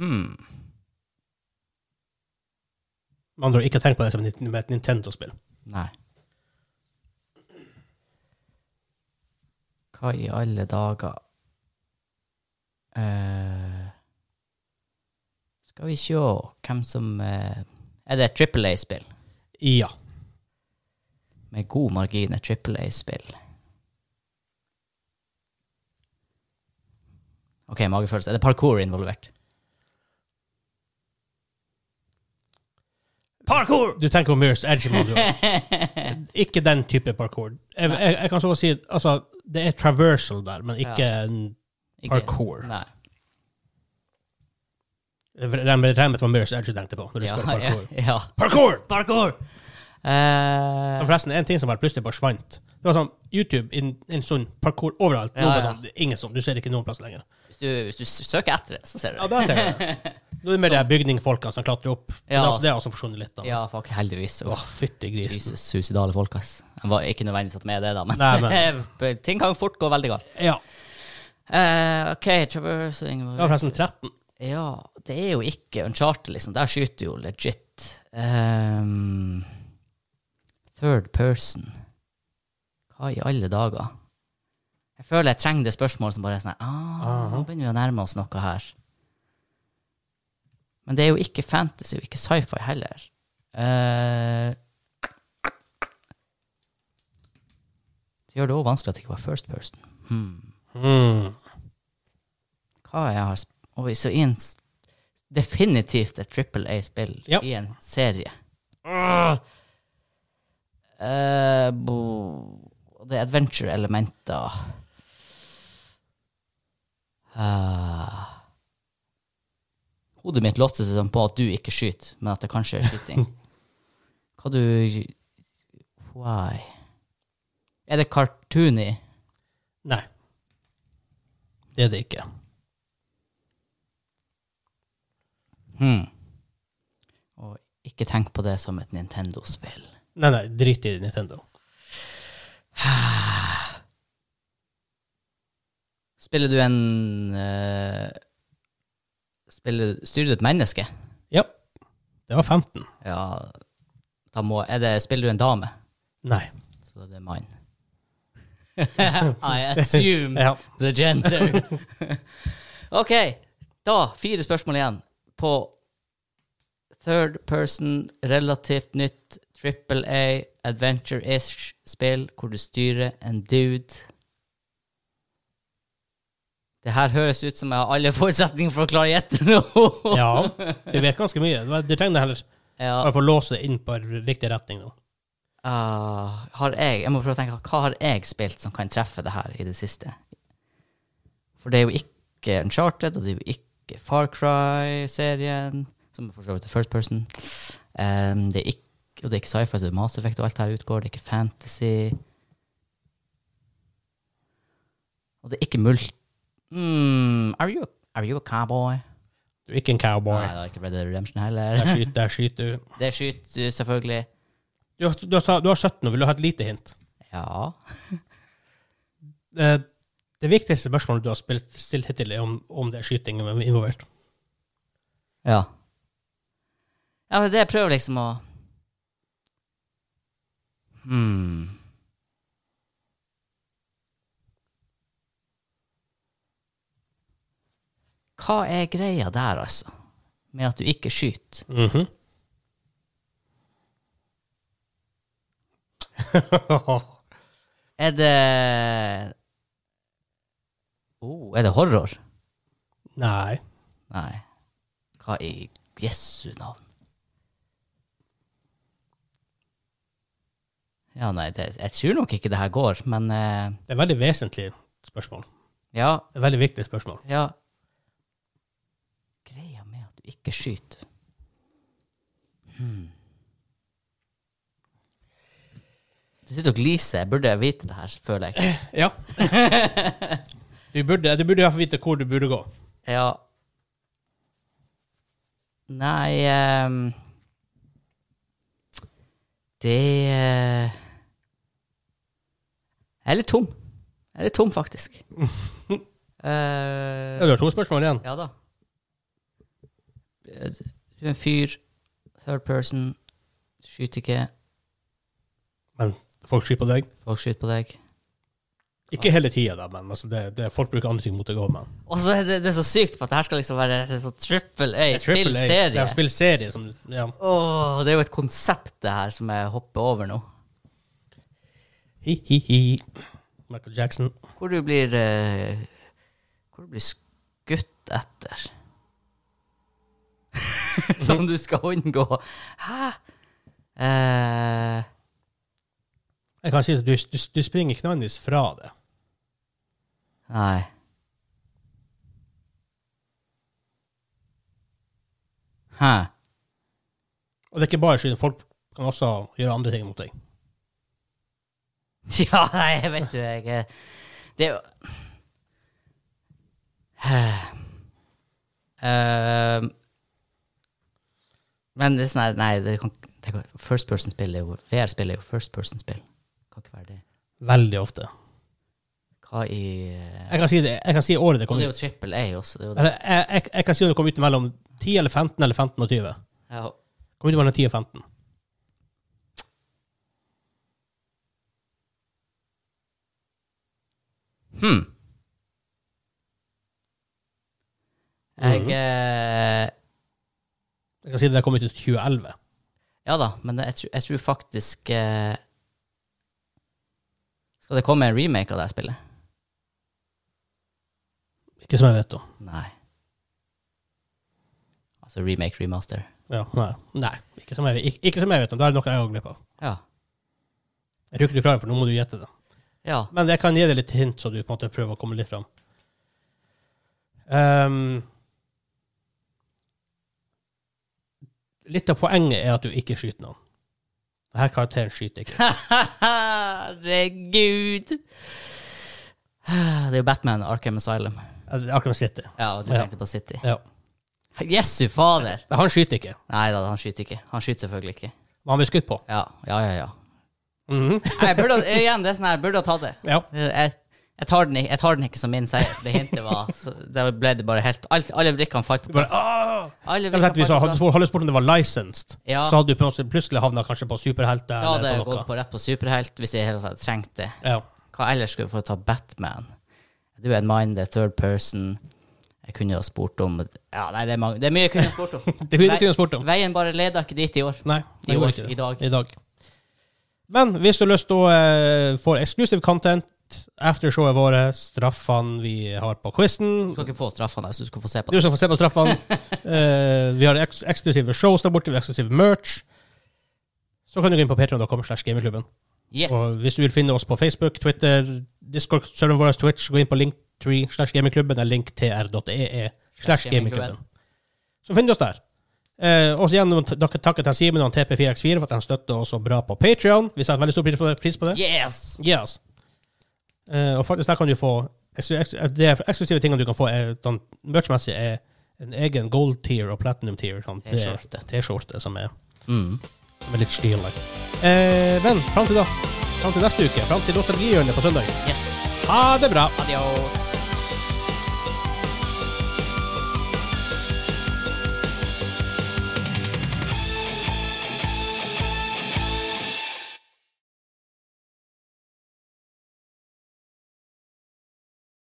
Hmm. Med andre ord, ikke tenk på det som et- Nintendo-spill. Nei. Hva i alle dager uh, Skal vi se hvem som uh, Er det et Triple A-spill? Ja. Med god margin et Trippel A-spill. OK, magefølelse. Er det parkour involvert? Parkour! Du tenker på Mirror's Edge. med <laughs> ikke den type parkour. Jeg, jeg, jeg kan så si altså, det er traversal der, men ikke Ikke- Parkour. Nei. Regnet var Mirror's Edge du tenkte på. Når du Ja, spør ja, parkour. ja. Parkour! Parkour! Uh, forresten, en ting som bare plutselig forsvant. Det var sånn YouTube, en, en sånn parkour overalt. Ja, ja. Sånn, ingen sånn, Du ser ikke noen plass lenger. Hvis, du, hvis du søker etter det, så ser du Ja, det. der ser du det. <laughs> Nå er det mer de bygningfolka som klatrer opp. Men Ja, altså, det har også forsvunnet litt. da. Ja, fuck, heldigvis. Åh, Åh, fytti grisen. Jesus, suicidale folk, ass. Jeg var ikke nødvendigvis tatt med det, da, men, Nei, <laughs> ting kan fort gå veldig galt. Ja. Eh, OK, traversing Det var forresten 13. Ja, det er jo ikke Uncharted, liksom. Der skyter jo legit. Ehm, third person. Hva i alle dager? Jeg føler jeg trenger det spørsmålet som bare er sånn ah, Nå begynner vi å nærme oss noe her. Men det er jo ikke fantasy og ikke sci-fi heller. Uh, det gjør det òg vanskelig at det ikke var first person. Hmm Mm. hva jeg har Oi, så i en Definitivt et Triple A-spill yep. i en serie. Uh. bo, det er adventure-elementer. Ah. hodet mitt låste seg sånn på at du ikke skyter, men at det kanskje er skyting. <laughs> Hva du Why? Er det cartoony? Nei. Det er det ikke. Hmm. Og ikke tenk på det som et Nintendo-spill. Nei, nei, drit i Nintendo. <sighs> <sighs> Spiller du en uh, spiller, Styrer du et menneske? Ja. Det var 15. Ja, da må det, Spiller du en dame? Nei. Så det er mann. <laughs> I assume Ja. the gender. <laughs> ok, da fire spørsmål igjen på third person, relativt nytt, triple A, adventure-ish spill hvor du styrer en dude. Det her høres ut som jeg har alle <laughs> forutsetninger for å klare å gjette nå. <laughs> ja. Du vet ganske mye. Du trenger heller Ja. bare få låse det inn på riktig retning nå. Uh, har jeg Jeg må prøve å tenke hva har jeg spilt som kan treffe det her i det siste? For det er jo ikke Uncharted, og det er jo ikke Far Cry-serien, som for så vidt er first person. Um, det er ikke, og det er ikke sci-fi, så det er Mass Effect og alt her utgår. Det er ikke fantasy. Og det er ikke mult... Mm, are, you, are you a cowboy? Du er ikke en cowboy. Nei, det er ikke Red Dead Redemption heller. Der skyter, der skyter du. <laughs> Det skyter du selvfølgelig. Du har, du, har, du har 17 og vil du ha et lite hint? Ja. <laughs> Det, det viktigste spørsmålet du har spilt, stilt hittil, er om, om det er skyting involvert. Ja. Ja, men det prøver liksom å Hmm. Hva er greia der, altså? Med at du ikke skyter? Mhm. <laughs> Er det oh, Er det horror? Nei. Nei. Hva i Jesu navn? Ja, nei, det, jeg tror nok ikke det her går, men eh, Det er veldig vesentlig spørsmål. ja, Det er veldig viktig spørsmål. ja. Du ikke skyter hmm. Du sitter og gliser. Jeg burde vite det her, føler jeg. <clears throat> Ja. Du burde, du burde fall vite hvor du burde gå. Ja. Nei um, Det uh, Jeg er litt tom. Jeg er litt tom, faktisk. uh, <laughs> Ja, du har to spørsmål igjen. ja da. Du er en fyr. Third person. Skyter ikke. Men folk skyter på deg. Folk skyter på deg. Ikke hele tida, da, men altså det, det, folk bruker andre ting mot deg òg, men. Og så er det, det er så sykt, for at det her skal liksom være sånn triple A, er. Det spillserie. er spillserie som Ja. Åh, det er jo et konsept, det her, som jeg hopper over nå. Hi-hi-hi. Michael Jackson. Hvor du blir eh, Hvor du blir skutt etter. <laughs> som du skal unngå. Hæ? Eh, Jeg kan si at du, du, du springer ikke nødvendigvis fra det. nei. Hæ? Og det er ikke bare skyld. Folk kan også gjøre andre ting mot deg. <laughs> Ja, nei, vet du, jeg eh, Det er jo Eh, Men det er sånn Nei, det kan, det kan, first person-spill er jo VR-spill er jo first person-spill. Kan ikke være det. Veldig ofte. Hva i Jeg kan si, det, jeg kan si året det kom kom det er ut. jo trippel A også. Det det. Eller, jeg, jeg, jeg kan si det kom ut mellom 10 eller 15 eller 15 og 20. Ja. Kom ut mellom 10 og 15. Hmm. Jeg Mhm. eh, Jeg kan si det kom ut i 2011. Ja da, men jeg, tror- jeg tror faktisk eh, Skal det komme en remake av det spillet? Ikke som jeg vet om. Nei. Altså remake, remaster. Ja, nei. nei. Ikke, som jeg, ikke, ikke som jeg vet om. Da er det noe jeg har glipp av. Ja. Jeg tror ikke du klarer for nå må du gjette det. Ja. Men jeg kan gi deg litt hint, så du på en måte prøver å komme litt fram. Ehm, litt av poenget er at du ikke skyter noen. Denne karakteren skyter ikke. Herregud! Det er jo Batman Arkham Asylum. Arkham City. Ja, du du Ja. tenkte på City. Ja. Jesu fader! Han skyter ikke, Nei da, han skyter ikke. Han skyter selvfølgelig ikke. men han blir skutt på. Ja, ja, ja. ja. Mhm. Nei, Jeg burde, igjen, det er sånn her, burde ha tatt det. Ja. Jeg, Jeg tar, den, jeg tar den ikke som min seier, det hintet var Da ble det bare helt alt, Alle brikkene falt på plass. Bare, Alle brikkene falt på plass. hadde spurt om det var licensed, Ja. så hadde du plutselig havna kanskje på superhelter. Da hadde jeg gått på rett på superhelt hvis jeg hadde trengt det. Ja. Hva ellers skulle jeg få ta Batman? Du er en mind, det er third person. Jeg kunne ha spurt om Ja, nei, det er, mange, det er mye jeg kunne spurt om. <laughs> Det er mye du kunne spurt om. Veien bare leder ikke dit i år. Nei, I år, i dag. I dag. Men hvis du har lyst til å uh, få exclusive content, aftershowet våre, straffene vi har på quizen Du skal ikke få straffene, så du skal få se på det. Du skal få se på straffene. uh, <laughs> vi har eks eksklusive shows der borte, vi har eksklusive merch. Så kan du gå inn på patreon.com slash gamingklubben. Yes. Og hvis du vil finne oss på Facebook, Twitter, Discord, serveren vår, Twitch, gå inn på linktree slash gamingklubben eller linktr.ee slash gamingklubben. Så finner du oss der. Eh, og så igjen takke til Simen og TP4x4 for at han støtter oss så bra på Patreon. Vi setter veldig stor. Pris på det. Yes! Yes. Eh, og faktisk der kan du få eks- De eksklusive tingene du kan få, er sånn, merchmessig er en egen gold tier og platinum tier. Sånn, T-skjorte. Som er, Mm. som litt stilig. Eh, men fram til da, fram til neste uke, fram til nostalgihjørnet på søndag. Yes. Ha det bra! Adios.